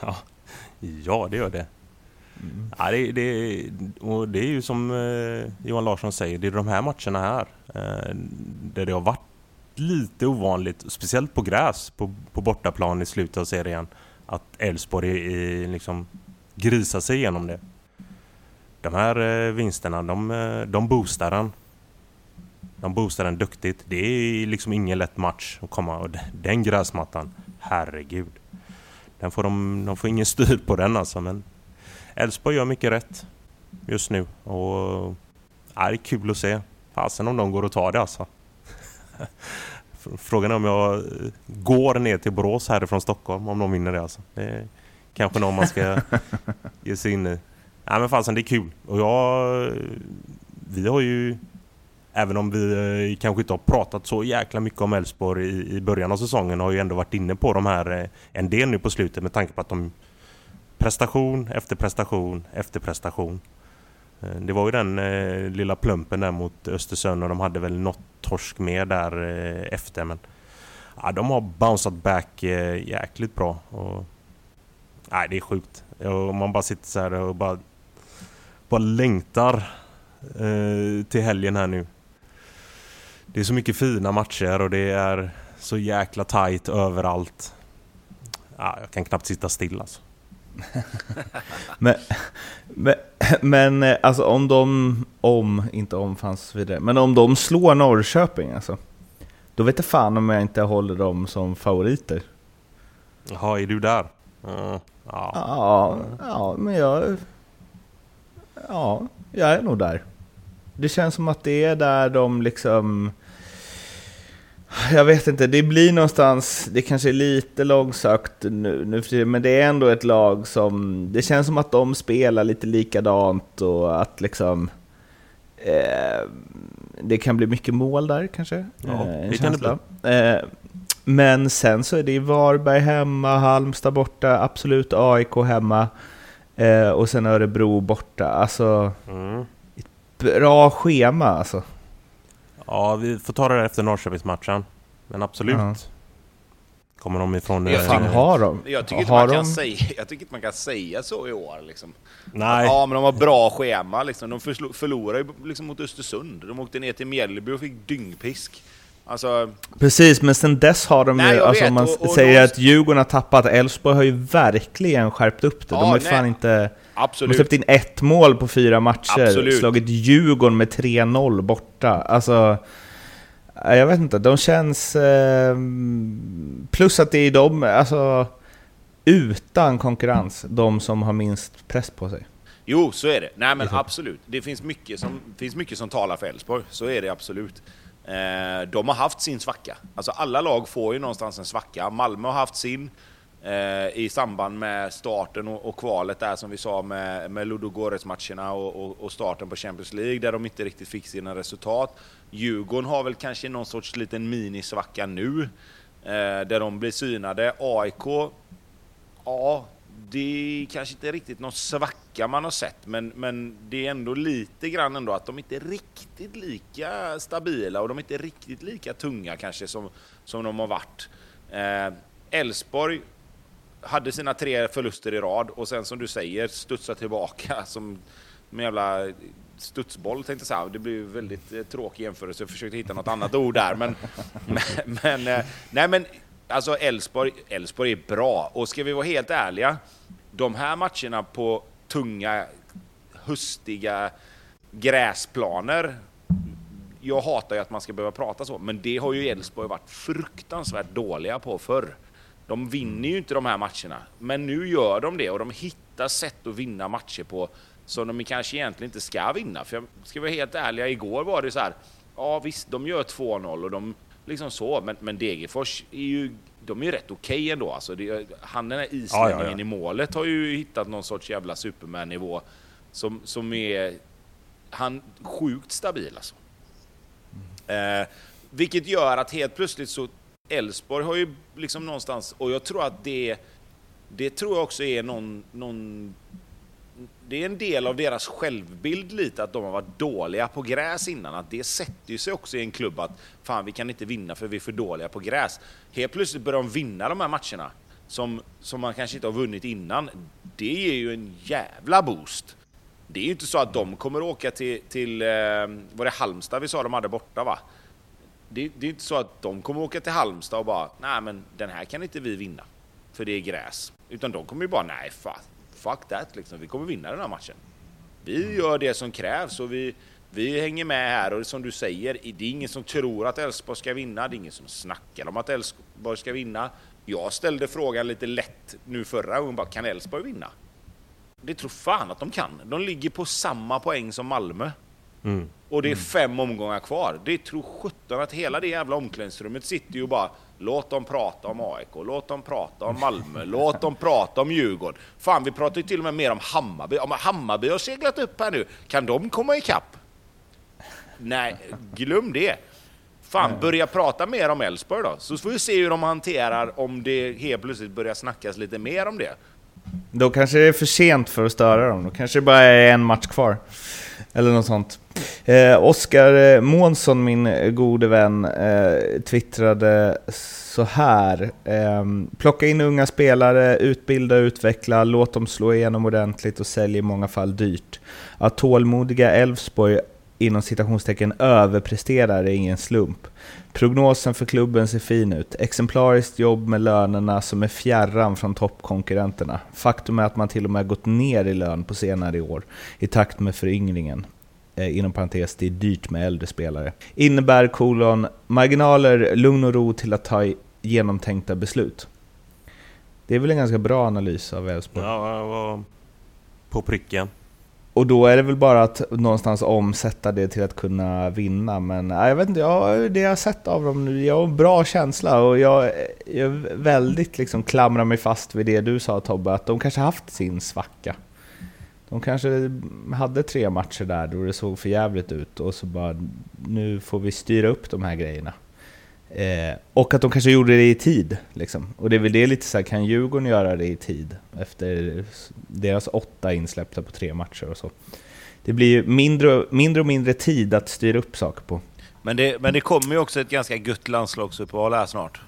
Ja, ja det gör det. Mm. Ja, det, det, och det är ju som eh, Johan Larsson säger, det är de här matcherna här eh, där det har varit lite ovanligt, speciellt på gräs på, på bortaplan i slutet av serien, att Elfsborg är liksom grisa sig igenom det. De här eh, vinsterna, de, eh, de boostar den. De boostar den duktigt. Det är liksom ingen lätt match att komma och den gräsmattan, herregud. Den får de, de får ingen styr på den alltså men Elfsborg gör mycket rätt just nu och ja, det är kul att se. Fasen om de går och tar det alltså. Frågan är om jag går ner till Borås härifrån Stockholm om de vinner det alltså. Det kanske någon man ska ge sig in i. Nej men fasen det är kul. Och jag... Vi har ju... Även om vi eh, kanske inte har pratat så jäkla mycket om Elfsborg i, i början av säsongen har ju ändå varit inne på de här eh, en del nu på slutet med tanke på att de prestation efter prestation efter prestation. Eh, det var ju den eh, lilla plumpen där mot Östersund och de hade väl något torsk med där eh, efter men ja, de har bounceat back eh, jäkligt bra. Och Nej, det är sjukt. Och man bara sitter så här och bara, bara längtar till helgen här nu. Det är så mycket fina matcher och det är så jäkla tight överallt. Ja, jag kan knappt sitta still alltså. men, men, men alltså om de, om, inte om fanns vidare, men om de slår Norrköping alltså. Då vet jag fan om jag inte håller dem som favoriter. Jaha, är du där? Mm. Ja. ja, ja, men jag... Ja, jag är nog där. Det känns som att det är där de liksom... Jag vet inte, det blir någonstans, det kanske är lite långsökt nu, nu men det är ändå ett lag som, det känns som att de spelar lite likadant och att liksom eh, det kan bli mycket mål där kanske. Ja, eh, det kan det bli. Eh, men sen så är det Varberg hemma, Halmstad borta, absolut AIK hemma eh, och sen Örebro borta. Alltså, mm. ett bra schema alltså. Ja, vi får ta det efter Norrköpingsmatchen. Men absolut. Ja. Kommer de ifrån... Ja, fan har de? Jag tycker, inte man kan säga, jag tycker inte man kan säga så i år. Liksom. Nej. Ja, men de har bra schema. Liksom. De förlorade ju liksom mot Östersund. De åkte ner till Mjällby och fick dyngpisk. Alltså... Precis, men sen dess har de ju, alltså om man och, och säger att Djurgården har tappat, Elfsborg har ju verkligen skärpt upp det. Ja, de har ju fan inte... Absolut. De har släppt in ett mål på fyra matcher, Absolut. slagit Djurgården med 3-0 borta. Alltså... Jag vet inte, de känns... Eh, plus att det är de, alltså... Utan konkurrens, de som har minst press på sig. Jo, så är det. Nej men absolut. Det finns mycket som, finns mycket som talar för Elfsborg. Så är det absolut. Eh, de har haft sin svacka. Alltså alla lag får ju någonstans en svacka. Malmö har haft sin Eh, i samband med starten och, och, kvalet där som vi sa med, med Ludogorets-matcherna och, och, och, starten på Champions League där de inte riktigt fick sina resultat. Djurgården har väl kanske någon sorts liten minisvacka nu eh, där de blir synade. AIK, ja, det är kanske inte riktigt någon svacka man har sett, men, men det är ändå lite grann ändå att de inte är riktigt lika stabila och de är inte riktigt lika tunga kanske som, som de har varit. Eh, Elfsborg eh, hade sina tre förluster i rad och sen som du säger studsa tillbaka som en jävla studsboll tänkte jag säga. Det blir ju väldigt eh, tråkig jämförelse. Jag försökte hitta något annat ord där. Men, men, men, eh, nej men alltså Elfsborg, Elfsborg är bra. Och ska vi vara helt ärliga, de här matcherna på tunga, hustiga gräsplaner jag hatar ju att man ska behöva prata så, men det har ju Elfsborg varit fruktansvärt dåliga på förr. De vinner ju inte de här matcherna, men nu gör de det och de hittar sätt att vinna matcher på som de kanske egentligen inte ska vinna. För jag ska vara helt ärlig, igår var det så här, ja visst, de gör 2-0 och de liksom så, men, men Degerfors är ju de är ju rätt okej okay ändå. Alltså det, han den här islänningen ja, ja, ja. i målet har ju hittat någon sorts jävla superman-nivå som, som är han sjukt stabil alltså. Mm. Eh, vilket gör att helt plötsligt så Elfsborg har ju liksom någonstans, och jag tror att det, det tror jag också är någon, någon det är en del av deras självbild lite att de har varit dåliga på gräs innan. Att det sätter ju sig också i en klubb att fan, vi kan inte vinna för vi är för dåliga på gräs. Helt plötsligt börjar de vinna de här matcherna som, som man kanske inte har vunnit innan. Det ger ju en jävla boost. Det är ju inte så att de kommer åka till, till eh, var det Halmstad vi sa de hade borta va? Det, det är inte så att de kommer åka till Halmstad och bara, nej men den här kan inte vi vinna. För det är gräs. Utan de kommer ju bara, nej fan, fuck that liksom. Vi kommer vinna den här matchen. Vi gör det som krävs och vi, vi hänger med här och som du säger, det är ingen som tror att Elfsborg ska vinna. Det är ingen som snackar om att Elfsborg ska vinna. Jag ställde frågan lite lätt nu förra gången bara, kan Elfsborg vinna? Det tror fan att de kan. De ligger på samma poäng som Malmö. Mm. Och det är fem omgångar kvar. Det tror sjutton att hela det jävla omklädningsrummet sitter ju och bara Låt dem prata om AIK, låt dem prata om Malmö, låt dem prata om Djurgården. Fan, vi pratar ju till och med mer om Hammarby. Om Hammarby har seglat upp här nu, kan de komma ikapp? Nej, glöm det. Fan, börja prata mer om Elfsborg då, så får vi se hur de hanterar om det helt plötsligt börjar snackas lite mer om det. Då kanske det är för sent för att störa dem, då kanske det bara är en match kvar. Eller något sånt. Eh, Oskar eh, Månsson, min gode vän, eh, twittrade så här. Eh, plocka in unga spelare, utbilda, utveckla, låt dem slå igenom ordentligt och sälj i många fall dyrt. Att tålmodiga Elfsborg inom citationstecken överpresterar är ingen slump. Prognosen för klubben ser fin ut. Exemplariskt jobb med lönerna som är fjärran från toppkonkurrenterna. Faktum är att man till och med gått ner i lön på senare år i takt med föryngringen. Eh, inom parentes, det är dyrt med äldre spelare. Innebär kolon marginaler, lugn och ro till att ta genomtänkta beslut. Det är väl en ganska bra analys av Elfsborg? Ja, på pricken. Och då är det väl bara att någonstans omsätta det till att kunna vinna. Men jag vet inte, jag, det jag har sett av dem nu, jag har en bra känsla och jag, jag väldigt liksom klamrar mig fast vid det du sa Tobbe, att de kanske haft sin svacka. De kanske hade tre matcher där då det såg för jävligt ut och så bara nu får vi styra upp de här grejerna. Eh, och att de kanske gjorde det i tid. Liksom. Och det är väl det lite så här, kan Djurgården göra det i tid? Efter deras åtta insläppta på tre matcher och så. Det blir ju mindre, mindre och mindre tid att styra upp saker på. Men det, men det kommer ju också ett ganska gött landslagsuppehåll här snart.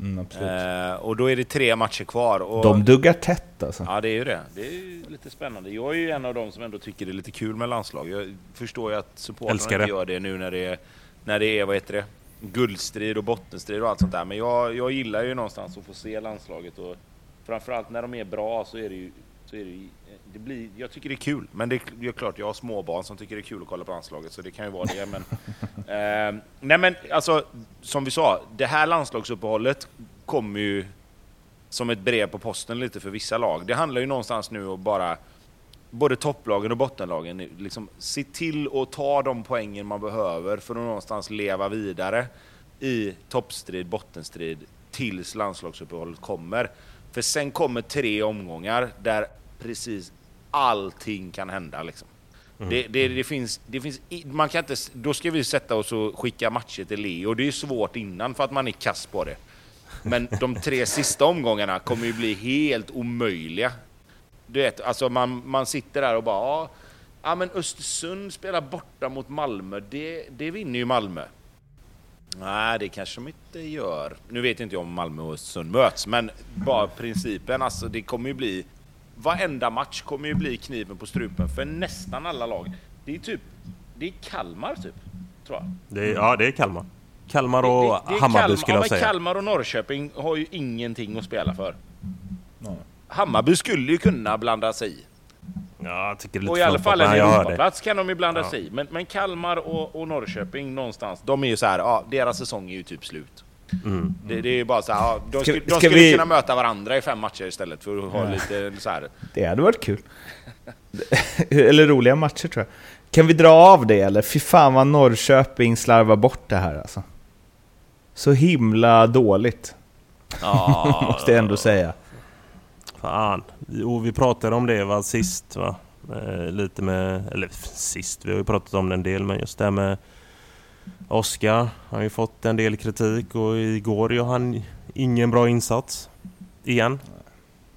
Mm, eh, och då är det tre matcher kvar. Och... De duggar tätt alltså. Ja, det är ju det. Det är lite spännande. Jag är ju en av dem som ändå tycker det är lite kul med landslag. Jag förstår ju att supportrarna inte gör det nu när det är, när det är vad heter det? guldstrid och bottenstrid och allt sånt där. Men jag, jag gillar ju någonstans att få se landslaget och framförallt när de är bra så är det ju, så är det, ju, det blir, jag tycker det är kul. Men det är, klart, jag har småbarn som tycker det är kul att kolla på landslaget så det kan ju vara det. Men, eh, nej men alltså, som vi sa, det här landslagsuppehållet kommer ju som ett brev på posten lite för vissa lag. Det handlar ju någonstans nu att bara både topplagen och bottenlagen, liksom, se till att ta de poängen man behöver för att någonstans leva vidare i toppstrid, bottenstrid, tills landslagsuppehållet kommer. För sen kommer tre omgångar där precis allting kan hända. Liksom. Mm. Det, det, det, finns, det finns, man kan inte, då ska vi sätta oss och skicka matcher till Leo. Det är svårt innan för att man är kass på det. Men de tre sista omgångarna kommer ju bli helt omöjliga du vet, alltså man, man sitter där och bara, ja, ja men Östersund spelar borta mot Malmö, det, det vinner ju Malmö. Nej, det kanske de inte gör. Nu vet inte jag om Malmö och Östersund möts, men bara principen, alltså det kommer ju bli... Varenda match kommer ju bli kniven på strupen för nästan alla lag. Det är typ... Det är Kalmar typ, tror jag. Det är, ja, det är Kalmar. Kalmar och det, det är Hammarby Kalmar, skulle ja, jag men säga. Kalmar och Norrköping har ju ingenting att spela för. Hammarby skulle ju kunna blanda sig i. Ja, jag tycker det är lite Och i alla fall en. Europaplats kan de ju blanda Ja. sig i. Men, men Kalmar och, och Norrköping någonstans, de är ju så här, ja, deras säsong är ju typ slut. Mm. Det, det är ju bara så här, ja, de, Ska- skulle, de ska skulle vi- kunna möta varandra i fem matcher istället för att ha lite så här. Det hade varit kul. eller roliga matcher tror jag. Kan vi dra av det eller? Fy fan vad Norrköping slarvar bort det här alltså. Så himla dåligt, Ja, måste jag ändå säga. Fan. Jo, vi pratade om det va, sist va? Eh, lite med... Eller sist, vi har ju pratat om det en del men just det här med Oskar. Har ju fått en del kritik och igår gör han ingen bra insats. Igen.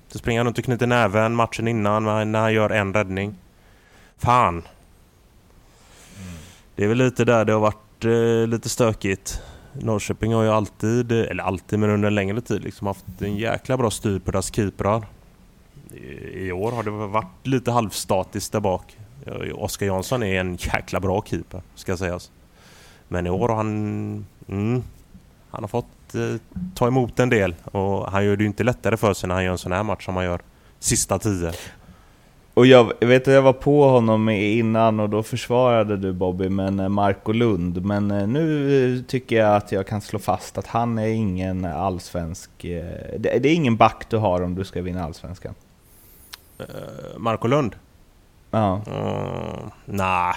Så springer han runt och knyter näven matchen innan när han gör en räddning. Fan. Det är väl lite där det har varit eh, lite stökigt. Norrköping har ju alltid, eller alltid men under en längre tid liksom haft en jäkla bra styr på deras keeprar. I, I år har det varit lite halvstatiskt där bak. Oskar Jansson är en jäkla bra keeper, ska sägas. Men i år har han... Mm, han har fått eh, ta emot en del och han gör det ju inte lättare för sig när han gör en sån här match som han gör sista tio. Och jag jag vet att jag var på honom innan och då försvarade du Bobby, men eh, Marco Lund. Men eh, nu eh, tycker jag att jag kan slå fast att han är ingen allsvensk... Det det är ingen back du har om du ska vinna allsvenskan. Marco Lund? Ja. Uh, Nej.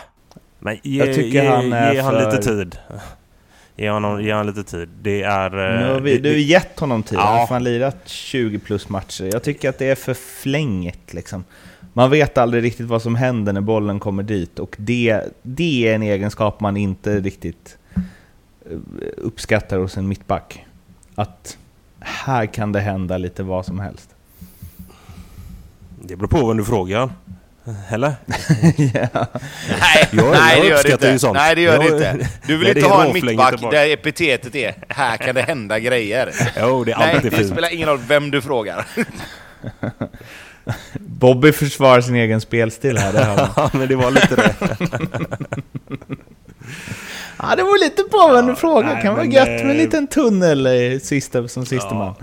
Men ge, Jag tycker ge, han är ge han för- lite tid. Ge honom, ge han lite tid. Det är... eh, Nu har vi, det- du gett honom tid, Ja. han har lirat 20 plus matcher. Jag tycker att det är för flänget liksom. Man vet aldrig riktigt vad som händer när bollen kommer dit och det, det är en egenskap man inte riktigt eh, uppskattar hos en mittback. Att här kan det hända lite vad som helst. Det beror på vem du frågar. Eller? ja. Nej, Jag- nej jag det gör det inte. ju sånt. Nej, det gör det Jag- inte. Du vill Nej, det inte ha en mittback där epitetet är här kan det hända grejer. Jo, det är Nej, alltid det fint. spelar ingen roll vem du frågar. Bobby försvarar sin egen spelstil här. Det. Ja, men det var lite det. ja, det var lite på vem du frågar. nej, kan vara gött med en eh, liten tunnel eh, sista, som sista Ja. man.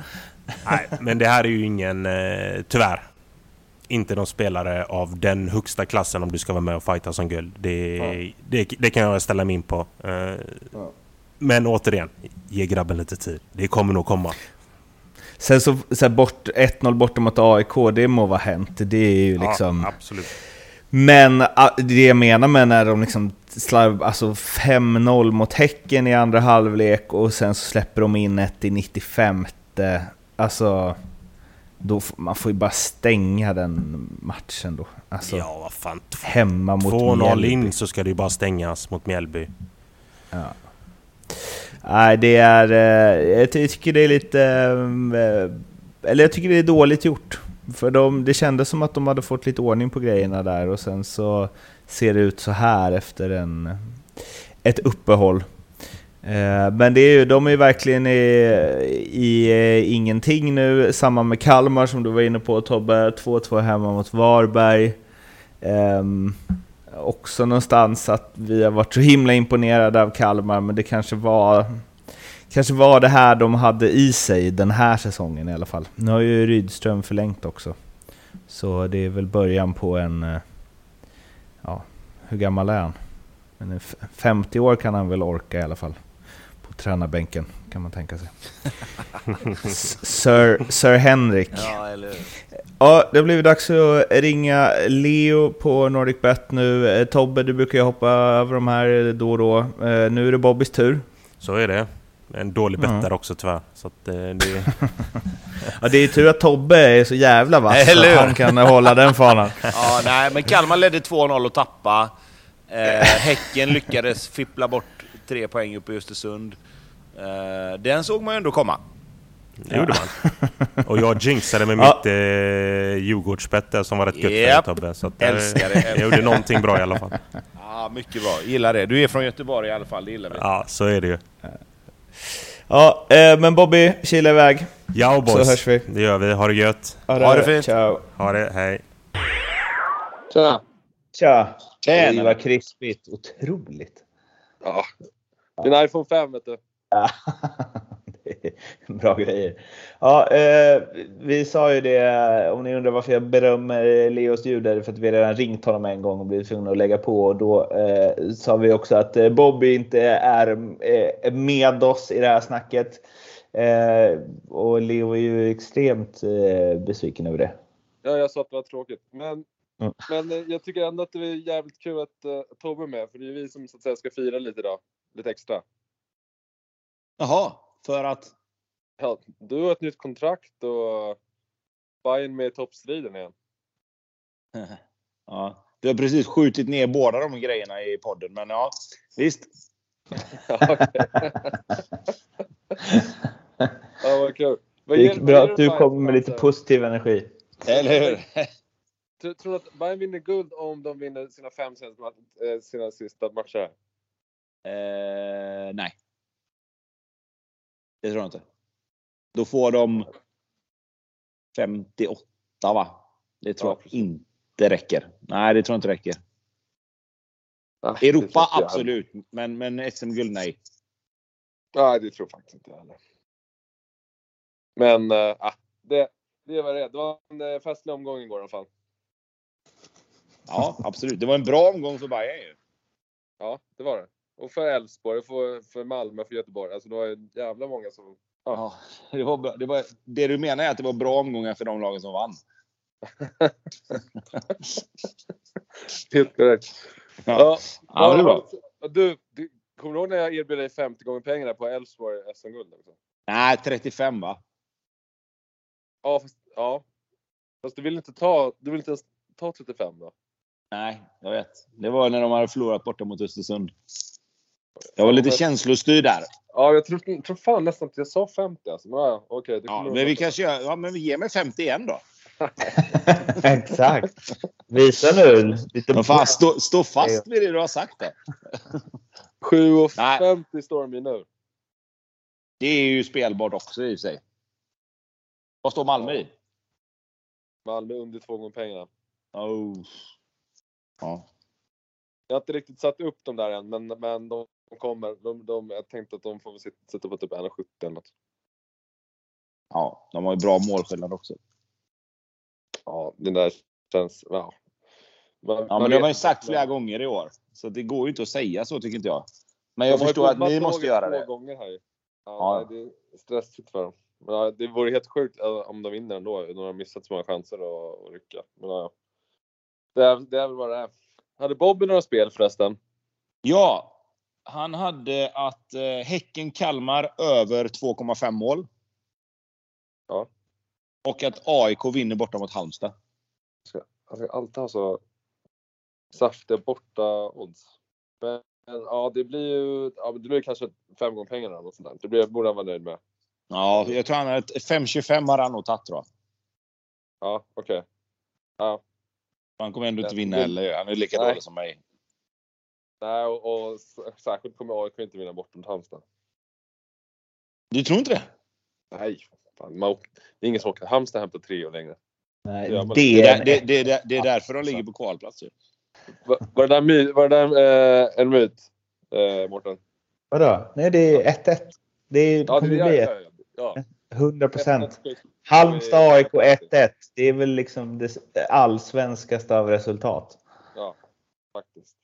Nej, men det här är ju ingen... Eh, tyvärr. Inte någon spelare av den högsta klassen om du ska vara med och fighta som guld. Det, det, det kan jag ställa mig in på. Eh, Men återigen, ge grabben lite tid. Det kommer nog komma. Sen så, så bort, 1-0 borta mot AIK, det må vara hänt. Det är ju liksom... Ja, absolut. Men ah, det jag menar med när de liksom slarv, alltså 5-0 mot Häcken i andra halvlek och sen så släpper de in ett i 95. Alltså, då, man får ju bara stänga den matchen då. Alltså, Ja, vad fan. hemma mot 2-0 Mjällby. in så ska det ju bara stängas mot Mjällby. Nej, det är... eh, Jag ty- tycker det är lite... eh, Eller jag tycker det är dåligt gjort. För de, det kändes som att de hade fått lite ordning på grejerna där och sen så ser det ut så här efter en, ett uppehåll. Eh, men det är ju, de är ju verkligen i, i eh, ingenting nu. Samma med Kalmar som du var inne på Tobbe. 2-2 hemma mot Varberg. Ehm, också någonstans att vi har varit så himla imponerade av Kalmar, men det kanske var Kanske var det här de hade i sig den här säsongen i alla fall. Nu har ju Rydström förlängt också. Så det är väl början på en... Eh, ja, hur gammal är han? Men 50 år kan han väl orka i alla fall. Tränarbänken kan man tänka sig. Sir, Sir Henrik. Ja, eller Ja, det har blivit dags att ringa Leo på NordicBet nu. Eh, Tobbe, du brukar ju hoppa över de här då och då. Eh, Nu är det Bobbys tur. Så är det. En dålig Ja. bettare också tyvärr. Så att, eh, det, Ja, det är tur att Tobbe är så jävla vass att han kan hålla den fanan. Ja, nej, men Kalmar ledde 2-0 och tappa. Eh, häcken lyckades fippla bort tre poäng uppe i Östersund. Eh, den såg man ju ändå komma. det gjorde man. Och jag jinxade med Ja. mitt eh, Djurgårdsbett där som var rätt gött för dig Japp. Tobbe. Så att, eh, Älskar det. jag gjorde någonting bra i alla fall. Ja, mycket bra. Gillar det. Du är från Göteborg i alla fall, det gillar vi. Ja, så är det ju. Ja, eh, men Bobby, kila iväg. Ja Så boys, hörs vi. det gör vi. Ha det gött. Ha det fint. Ciao. Ha det, hej. Tja. Tja. Det var krispigt. Otroligt. Ja. Din iPhone 5 vet du. Ja, Bra grejer. Ja, eh, vi sa ju det, om ni undrar varför jag berömmer Leos ljud, är det för att vi redan ringt honom en gång och blivit tvungna att lägga på. Och då eh, sa vi också att eh, Bobby inte är eh, med oss i det här snacket. Eh, och Leo är ju extremt eh, besviken över det. Ja, jag sa att det var tråkigt. Men, Mm. men eh, jag tycker ändå att det är jävligt kul att uh, Tobbe är med. För det är vi som så att säga ska fira lite idag. Lite extra. Jaha, för att? Ja, du har ett nytt kontrakt och Bayern med i toppstriden igen. Ja, du har precis skjutit ner båda de grejerna i podden, men ja, visst. Ja, vad kul. Vad Det gick bra att du kom med lite positiv energi. Eller hur? Tror, du att Bayern vinner guld om de vinner sina fem senaste, eh, sina sista matcher? Eh, nej. Det tror jag inte. Då får de 58 va? Det tror Ja, jag inte räcker. Nej, det tror jag inte räcker. Nej, det Europa jag. absolut, men, men SM-guld nej. Nej, det tror faktiskt inte jag heller. Men äh, ah, det, det var det. Det var en eh, festlig omgång igår i alla fall. Ja, absolut. Det var en bra omgång för Bayern ju. Ja, det var det. Och för Elfsborg, för, för Malmö, för Göteborg. Alltså det var jävla många som... Ja, det, var. Det, var, det du menar är att det var bra omgångar för de lagen som vann? Helt korrekt. Ja. Ja, men det är bra. Du, du, kommer du ihåg när jag erbjöd dig 50 gånger pengarna på Elfsborg SM-guld? Nej, 35 va? Ja, fast, ja. Fast du vill inte ta, du vill inte ens ta 35 då? Nej, jag vet. Det var när de hade förlorat borta mot Östersund. Jag var lite men- känslostyrd där. Ja, jag tror, tror fan nästan att jag sa 50 alltså. Men ja, okej. det Ja, men vi kanske gör... Ja, men vi ger mig 50 igen då. Exakt. Visa nu lite Men fan, stå, stå fast vid det du har sagt då. 7,50 står de ju nu. Det är ju spelbart också i sig. Vad står Malmö i? Malmö under två gånger pengarna. Oh. Ja. Jag har inte riktigt satt upp dem där än, men, men de kommer. De, de, jag tänkte att de får väl sitta, på typ 1,70 eller något. ja, de har ju bra målskillnad också. Ja, den där känns... Ja. Man, Ja, men det har man ju sagt flera gånger i år. Så det går ju inte att säga så tycker inte jag. Men jag förstår att ni måste göra det. gånger här. Ja, Ja. Nej, det är stressigt för dem. Men, ja, det vore helt sjukt om de vinner ändå. De har missat så många chanser att rycka. Men, ja. Det, är, det är väl vad det är. Hade Bobby några spel förresten? Ja, han hade att eh, Häcken-Kalmar över 2,5 mål. Ja. Och att AIK vinner borta mot Halmstad. Jag alltid ha så saftiga borta odds. Men ja, det blir ju ja, det blir kanske fem gånger pengarna eller något sånt där. Det blir, borde han vara nöjd med. Ja, jag tror han ett 5,25 har han nog tagit tror jag. Ja, okej. Ja, Han kommer ändå inte Ja, vinna det- heller. Han är lika Nej. dålig som mig. nej, och, och särskilt kommer AIK inte vinna bort mot Halmstad. Du tror inte det? Nej, fan, man, det är ingen som åker. Halmstad hämtar tre år längre. Nej, Ja, Det det, är, det, det, är där- det är därför de ligger på kvalplats. ju. Var, var det där, my, var det där eh, en myt, eh, Mårten? Vadå? Nej, det är 1-1. Det är, Ja, kommer det bli är ett, ja, ja. 100 procent. 1-1. Halmstad AIK 1-1. Det är väl liksom det allsvenskaste av resultat. Ja, faktiskt.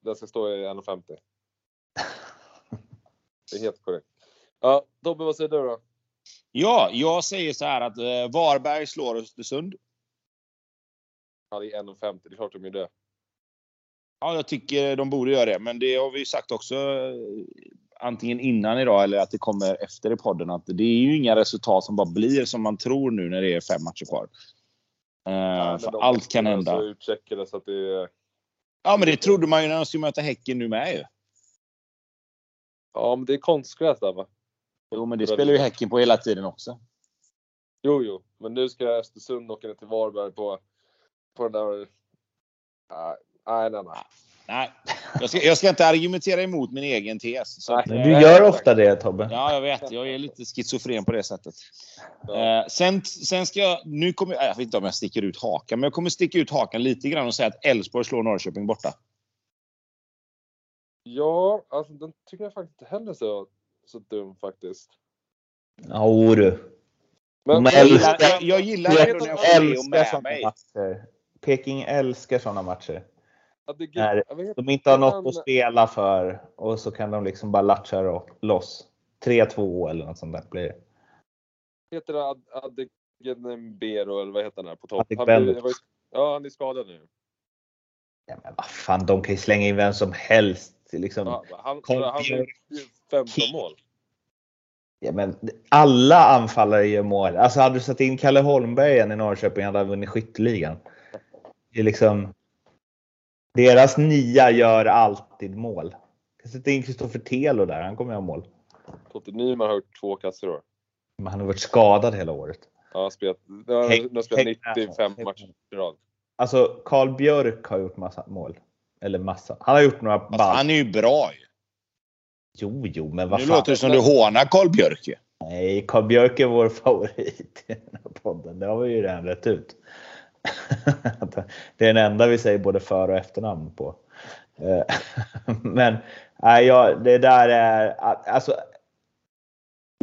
Det, ska stå i 1,50. Det är helt korrekt. Ja, Tobbe, vad säger du då? Ja, jag säger så här att eh, Varberg slår Östersund. Ja, det är 1,50. Det är klart de gör det. Ja, jag tycker de borde göra det. Men det har vi ju sagt också eh, antingen innan idag eller att det kommer efter i podden. Att det är ju inga resultat som bara blir som man tror nu när det är fem matcher kvar. Eh, Ja, för allt kan hända. Så utcheckade så att det. Ja, men det trodde man ju när de skulle möta Häcken nu med ju. Ja, men det är konstgräs där va? Jo, men det spelar ju Häcken på hela tiden också. Jo, jo. Men nu ska Östersund åka ner till Varberg på, på den där... Nej, nej, nej. Nej. Jag ska, jag ska inte argumentera emot min egen tes. Så att, Men du gör ofta det Tobbe. Ja, jag vet. Jag är lite schizofren på det sättet. Ja. Eh, sen, sen ska jag... Nu kommer jag... Jag vet inte om jag sticker ut hakan, men jag kommer sticka ut hakan lite grann och säga att Elfsborg slår Norrköping borta. Ja, alltså den tycker jag faktiskt inte heller så, så dum faktiskt. Jo du. Men, De Jag gillar, jag, jag gillar Jag jag får Leo älskar med sådana mig. matcher. Peking älskar sådana matcher. Vet, De inte har något att spela för och så kan de liksom bara latcha loss. 3-2 eller något sånt där blir det. heter det Ad- eller vad heter han här på topp? Han, blir- ju- ja, han är skadad nu. Ja, men vad fan, de kan ju slänga in vem som helst. Liksom. Ja, han han har 15 mål. Ja, men alla anfallare gör mål. Alltså hade du satt in Kalle Holmberg igen i Norrköping hade han vunnit skytteligan. Det är liksom... Deras nia gör alltid mål. Jag kan sätta in Kristoffer Telo där, han kommer ha mål. Totte Nyman har gjort två kassor i år. Men han har varit skadad hela året. Ja, han spelat, nu har nu spelat häng med. 95 Häng matcher i rad. Alltså Karl Björk har gjort massa mål. Eller massa. Han har gjort några Fast ball. han är ju bra ju. Jo, jo, men vad Nu fan. låter det som du hånar Karl Björk ju. Nej, Karl Björk är vår favorit i den här podden. Det har vi ju redan rätt ut. Det är den enda vi säger både för och efternamn på. Men nej, ja, det där är alltså.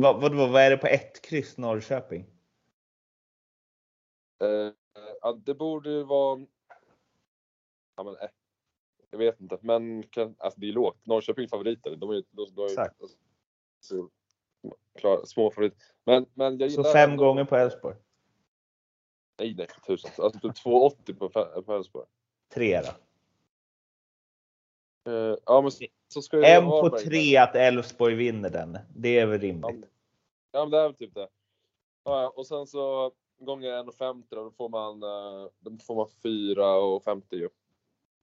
Vad, vad, vad är det på ett kryss Norrköping? Eh, ja, det borde ju vara... Ja, men, eh, jag vet inte, men kan, alltså, det är lågt. Norrköping favoriter. De är de, de är, Exakt. så, klar, små favoriter. Men, men jag Så fem ändå- gånger på Elfsborg. Nej, nej, för tusan. Alltså typ 2,80 på, Elfsborg. Tre då. Eh, ja, men så, ska ju En på tre att Elfsborg vinner den. Det är väl Ja, rimligt. Ja, men det är väl typ det. Ja, och sen så gånger 1,50 då, då får man, eh, då får man 4,50 ju.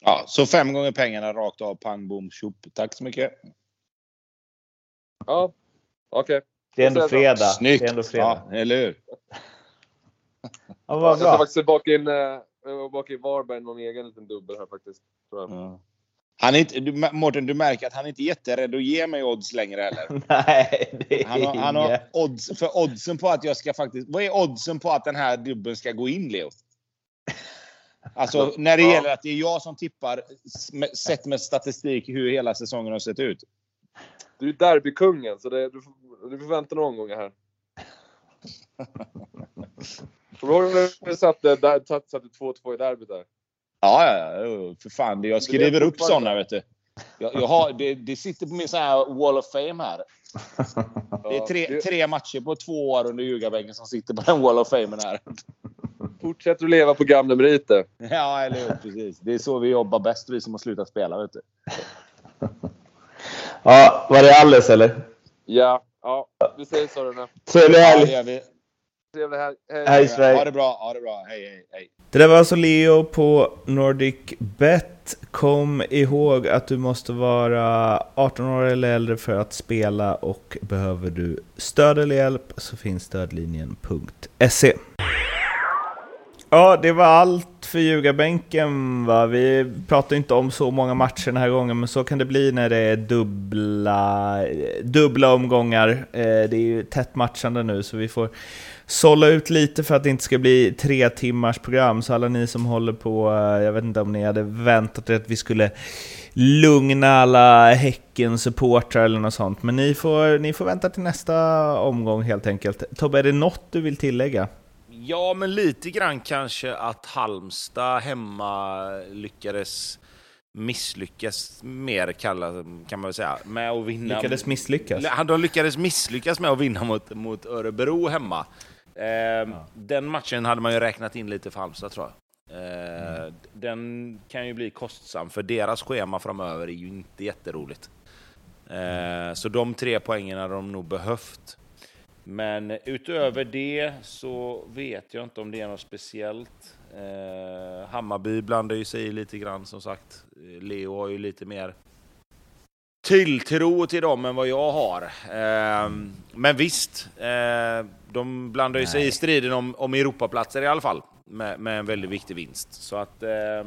Ja, så fem gånger pengarna rakt av. Pang, bom, tjopp. Tack så mycket. Ja, okej. Det är ändå Jag fredag. Snyggt! Det är ändå fredag. Ja, eller hur? Ja, vad Jag ska bra. faktiskt baka in, eh, baka in Varberg någon egen liten dubbel här faktiskt. Tror jag. Ja. Han är inte, du, Mårten, du märker att han är inte jätterädd att ge mig odds längre heller. Nej, det är Han har, han har odds, för oddsen på att jag ska faktiskt... Vad är oddsen på att den här dubbeln ska gå in, Leo? Alltså, när det Ja. gäller att det är jag som tippar, sett med statistik, hur hela säsongen har sett ut. Du är derbykungen, så det, du, du får vänta några omgångar här. Kommer du ihåg när vi satte, där, satte, satte 2-2 i derbyt där? Ja, ja, ja, för fan. det- Jag skriver upp sådana, vet du. Jag, jag har, det, det sitter på min sån här Wall of Fame här. Det är tre, tre matcher på två år under ljugarbänken som sitter på den Wall of Fame här. Fortsätter att leva på gamla meriter. Ja, eller hur? Precis. Det är så vi jobbar bäst, vi som har slutat spela, vet du. Ja, var det alldeles eller? Ja, ja, vi den här. Trevlig Ja, helg! Trevlig helg. Hej. Sverige! Ha det bra, ha det bra. Hej, hej, hej. Det där var alltså Leo på Nordic Bet. Kom ihåg att du måste vara 18 år eller äldre för att spela och behöver du stöd eller hjälp så finns stödlinjen.se. Ja, det var allt för ljugarbänken va. Vi pratar inte om så många matcher den här gången, men så kan det bli när det är dubbla, dubbla omgångar. Eh, det är ju tätt matchande nu, så vi får sålla ut lite för att det inte ska bli tre timmars program. Så alla ni som håller på, eh, jag vet inte om ni hade väntat er att vi skulle lugna alla Häcken-supportrar eller något sånt. Men ni får, ni får vänta till nästa omgång helt enkelt. Tobbe, är det något du vill tillägga? Ja, men lite grann kanske att Halmstad hemma lyckades misslyckas mer, kalla, kan man väl säga, med att vinna. Lyckades misslyckas? Ja, De lyckades misslyckas med att vinna mot, mot Örebro hemma. Eh, Den matchen hade man ju räknat in lite för Halmstad, tror jag. Eh, Den kan ju bli kostsam, för deras schema framöver är ju inte jätteroligt. Eh, Så de tre poängen hade de nog behövt. Men utöver det så vet jag inte om det är något speciellt. Eh, Hammarby blandar ju sig i lite grann som sagt. Eh, Leo har ju lite mer tilltro till dem än vad jag har. Eh, men visst, eh, de blandar ju sig i striden om, om Europaplatser i alla fall. Med, med en väldigt viktig vinst. Så att... Eh,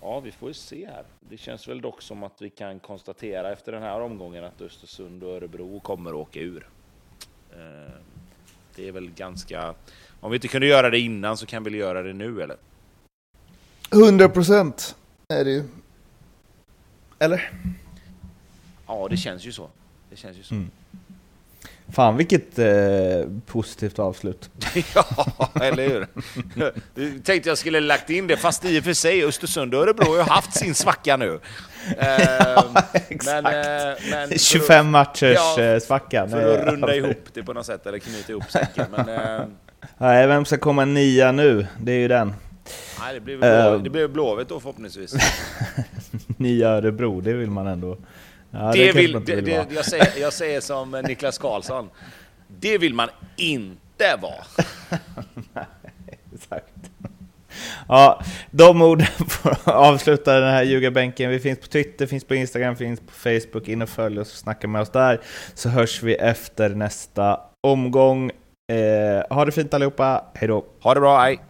Ja, vi får ju se här. Det känns väl dock som att vi kan konstatera efter den här omgången att Östersund och Örebro kommer att åka ur. Eh, det är väl ganska... Om vi inte kunde göra det innan så kan vi väl göra det nu, eller? 100 procent är det ju. Eller? Ja, det känns ju så. Det känns ju så. Mm. Fan vilket eh, positivt avslut. ja, eller hur? Du tänkte jag skulle lagt in det, fast i och för sig Östersund och Örebro har ju haft sin svacka nu. Ja, exakt. Men, eh, men 25 att, matchers ja, eh, svacka. För att runda ihop det på något sätt, eller knyta ihop säcken. Men, eh, Nej, vem ska komma nia nu? Det är ju den. Nej, det blir blå, uh, Blåvitt då förhoppningsvis. nia Örebro, det vill man ändå. Ja, det, det vill, det, vill det, jag, säger, jag säger som Niklas Karlsson. Det vill man inte vara. Ja, de orden får avsluta den här ljugarbänken. Vi finns på Twitter, finns på Instagram, finns på Facebook. In och följ oss och snacka med oss där. Så hörs vi efter nästa omgång. Eh, ha det fint allihopa. Hej då. Ha det bra, hej.